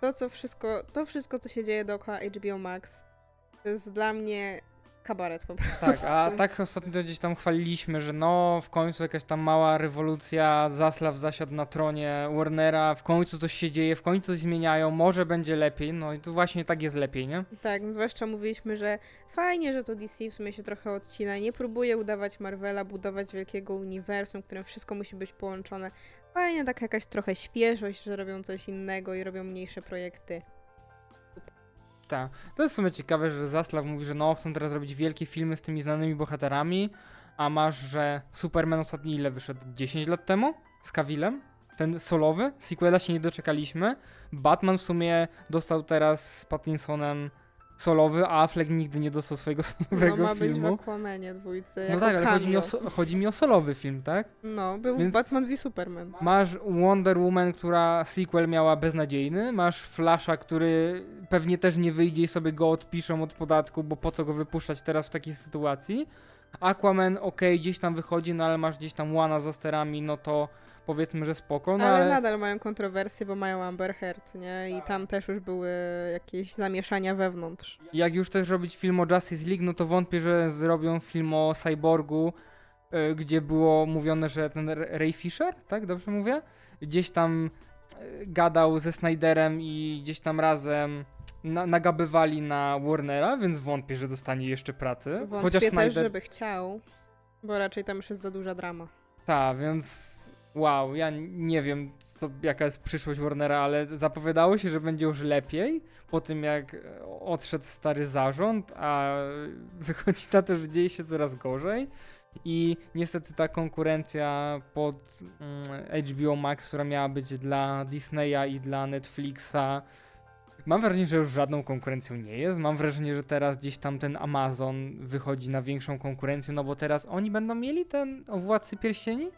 to co wszystko, to wszystko co się dzieje dookoła HBO Max to jest dla mnie kabaret po prostu. Tak, a tak ostatnio gdzieś tam chwaliliśmy, że no w końcu jakaś tam mała rewolucja, Zaslaw zasiadł na tronie Warnera, w końcu coś się dzieje, w końcu coś zmieniają, może będzie lepiej, no i tu właśnie tak jest lepiej, nie? Tak, no zwłaszcza mówiliśmy, że fajnie, że to DC w sumie się trochę odcina, nie próbuje udawać Marvela, budować wielkiego uniwersum, w którym wszystko musi być połączone. Fajnie, tak jakaś trochę świeżość, że robią coś innego i robią mniejsze projekty. Tak. To jest w sumie ciekawe, że Zaslav mówi, że no, chcą teraz robić wielkie filmy z tymi znanymi bohaterami, a masz, że Superman ostatni ile wyszedł? 10 lat temu? Z Kawilem? Ten solowy? Sequela się nie doczekaliśmy. Batman w sumie dostał teraz z Pattinsonem solowy, a Affleck nigdy nie dostał swojego solowego no, ma filmu. być w Aquamanie dwójce, No tak, ale chodzi mi, o, chodzi mi, o, solowy film, tak? No, był Więc Batman v Superman. Masz Wonder Woman, która sequel miała beznadziejny, masz Flasha, który pewnie też nie wyjdzie i sobie go odpiszą od podatku, bo po co go wypuszczać teraz w takiej sytuacji. Aquaman, ok, gdzieś tam wychodzi, no ale masz gdzieś tam Łana za sterami, no to powiedzmy, że spoko. No ale, ale, nadal mają kontrowersje, bo mają Amber Heard, nie? I tam też już były jakieś zamieszania wewnątrz. Jak już też robić film o Justice League, no to wątpię, że zrobią film o Cyborgu, yy, gdzie było mówione, że ten Ray Fisher, tak? Dobrze mówię? Gdzieś tam yy, gadał ze Snyderem i gdzieś tam razem na, nagabywali na Warnera, więc wątpię, że dostanie jeszcze pracy. Wątpię Chociaż Snyder... też, żeby chciał, bo raczej tam już jest za duża drama. Tak, więc wow, ja nie wiem, co, jaka jest przyszłość Warnera, ale zapowiadało się, że będzie już lepiej po tym, jak odszedł stary zarząd, a wychodzi na to, że dzieje się coraz gorzej. I niestety ta konkurencja pod mm, HBO Max, która miała być dla Disneya i dla Netflixa, mam wrażenie, że już żadną konkurencją nie jest. Mam wrażenie, że teraz gdzieś tam ten Amazon wychodzi na większą konkurencję, no bo teraz oni będą mieli ten Władcy Pierścieni?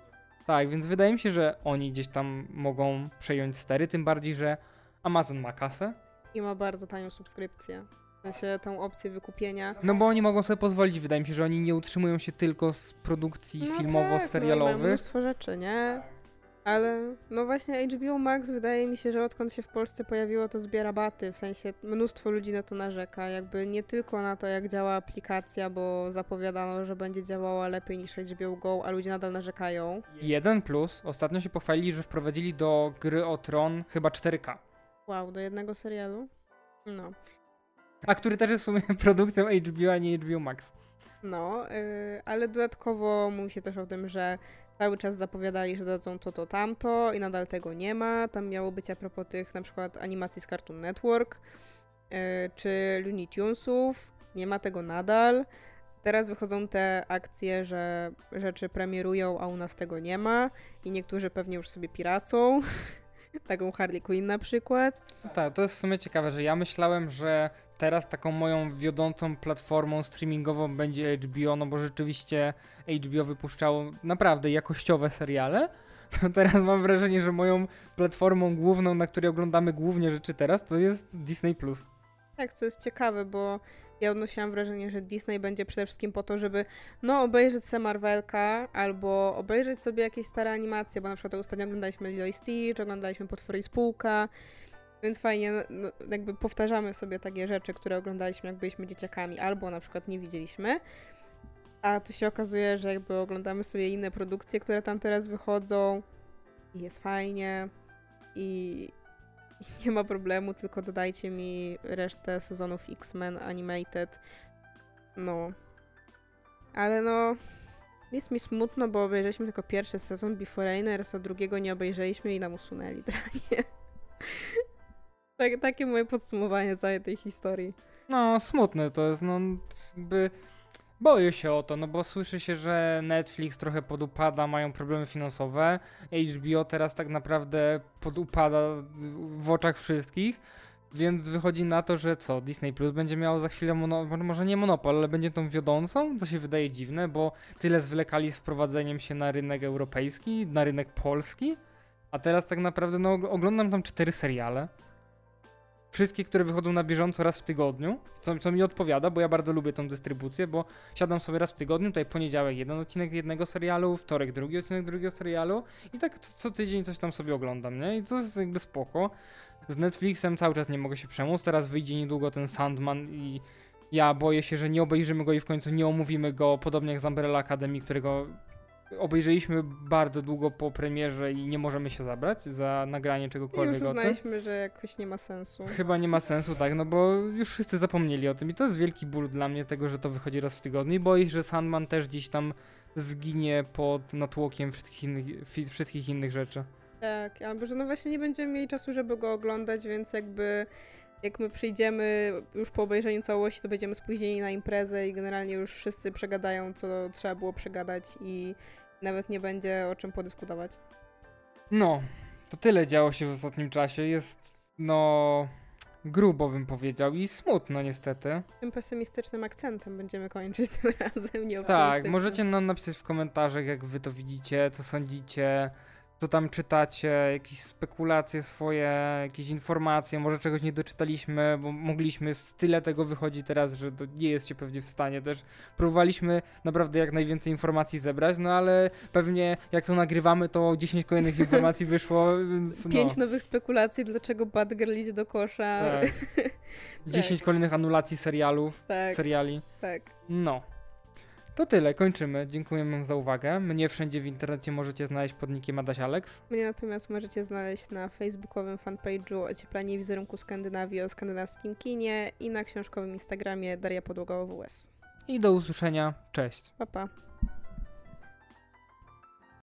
Tak, więc wydaje mi się, że oni gdzieś tam mogą przejąć stery, tym bardziej, że Amazon ma kasę. I ma bardzo tanią subskrypcję. W sensie tą opcję wykupienia. No bo oni mogą sobie pozwolić, wydaje mi się, że oni nie utrzymują się tylko z produkcji No tak, no filmowo-serialowych. mnóstwo rzeczy, nie? Ale no właśnie HBO Max wydaje mi się, że odkąd się w Polsce pojawiło, to zbiera baty. W sensie mnóstwo ludzi na to narzeka. Jakby nie tylko na to, jak działa aplikacja, bo zapowiadano, że będzie działała lepiej niż HBO Go, a ludzie nadal narzekają. Jeden plus, ostatnio się pochwalili, że wprowadzili do gry o Tron chyba 4K. Wow, do jednego serialu? No. A który też jest w sumie produkcją HBO, a nie HBO Max. No, yy, ale dodatkowo mówi się też o tym, że cały czas zapowiadali, że dadzą to, to, tamto i nadal tego nie ma. Tam miało być a propos tych na przykład animacji z Cartoon Network yy, czy Looney Tunesów. Nie ma tego nadal. Teraz wychodzą te akcje, że rzeczy premierują, a u nas tego nie ma i niektórzy pewnie już sobie piracą. Taką Harley Quinn na przykład. Tak, to jest w sumie ciekawe, że ja myślałem, że teraz taką moją wiodącą platformą streamingową będzie HBO, no bo rzeczywiście HBO wypuszczało naprawdę jakościowe seriale. To teraz mam wrażenie, że moją platformą główną, na której oglądamy głównie rzeczy teraz, to jest Disney+. Tak, co jest ciekawe, bo ja odnosiłam wrażenie, że Disney będzie przede wszystkim po to, żeby no obejrzeć sobie Marvelka albo obejrzeć sobie jakieś stare animacje, bo na przykład ostatnio oglądaliśmy Lilo i Stitch, oglądaliśmy Potwory i Spółka, więc fajnie, no, jakby powtarzamy sobie takie rzeczy, które oglądaliśmy jak byliśmy dzieciakami, albo na przykład nie widzieliśmy. A tu się okazuje, że jakby oglądamy sobie inne produkcje, które tam teraz wychodzą i jest fajnie i, i nie ma problemu, tylko dodajcie mi resztę sezonów X-Men Animated. No. Ale no, jest mi smutno, bo obejrzeliśmy tylko pierwszy sezon Beforeigners, a drugiego nie obejrzeliśmy i nam usunęli dranie. Tak, takie moje podsumowanie całej tej historii. No, smutne to jest, no jakby boję się o to, no bo słyszy się, że Netflix trochę podupada, mają problemy finansowe, HBO teraz tak naprawdę podupada w oczach wszystkich, więc wychodzi na to, że co, Disney Plus będzie miało za chwilę, mono, może nie monopol, ale będzie tą wiodącą, co się wydaje dziwne, bo tyle zwlekali z wprowadzeniem się na rynek europejski, na rynek polski, a teraz tak naprawdę, no oglądam tam cztery seriale, wszystkie, które wychodzą na bieżąco raz w tygodniu, co, co mi odpowiada, bo ja bardzo lubię tą dystrybucję, bo siadam sobie raz w tygodniu, tutaj poniedziałek jeden odcinek jednego serialu, wtorek drugi odcinek drugiego serialu i tak co, co tydzień coś tam sobie oglądam, nie? I to jest jakby spoko. Z Netflixem cały czas nie mogę się przemóc, teraz wyjdzie niedługo ten Sandman i ja boję się, że nie obejrzymy go i w końcu nie omówimy go, podobnie jak z Umbrella Academy, którego obejrzeliśmy bardzo długo po premierze i nie możemy się zabrać za nagranie I czegokolwiek już o tym. uznaliśmy, że jakoś nie ma sensu. Chyba nie ma sensu, tak, no bo już wszyscy zapomnieli o tym i to jest wielki ból dla mnie tego, że to wychodzi raz w tygodniu i boję się, że Sandman też gdzieś tam zginie pod natłokiem wszystkich innych, wszystkich innych rzeczy. Tak, albo że no właśnie nie będziemy mieli czasu, żeby go oglądać, więc jakby jak my przyjdziemy już po obejrzeniu całości, to będziemy spóźnieni na imprezę i generalnie już wszyscy przegadają, co trzeba było przegadać i nawet nie będzie o czym podyskutować. No, to tyle działo się w ostatnim czasie, jest no grubo bym powiedział i smutno niestety. Tym pesymistycznym akcentem będziemy kończyć tym razem, nie Tak, możecie nam napisać w komentarzach, jak wy to widzicie, co sądzicie, co tam czytacie, jakieś spekulacje swoje, jakieś informacje, może czegoś nie doczytaliśmy, bo mogliśmy, z tyle tego wychodzi teraz, że to nie jesteście pewnie w stanie też. Próbowaliśmy naprawdę jak najwięcej informacji zebrać, no ale pewnie jak to nagrywamy, to 10 kolejnych informacji wyszło, więc no. Pięć nowych spekulacji, dlaczego Batgirl idzie do kosza. Tak. 10 kolejnych anulacji serialów, tak, seriali. tak. No. To tyle, kończymy. Dziękujemy za uwagę. Mnie wszędzie w internecie możecie znaleźć pod nickiem Adaś Alex. Mnie natomiast możecie znaleźć na facebookowym fanpage'u Ocieplanie wizerunku Skandynawii o skandynawskim kinie i na książkowym Instagramie Daria Podłoga OWS. I do usłyszenia. Cześć. Pa, pa.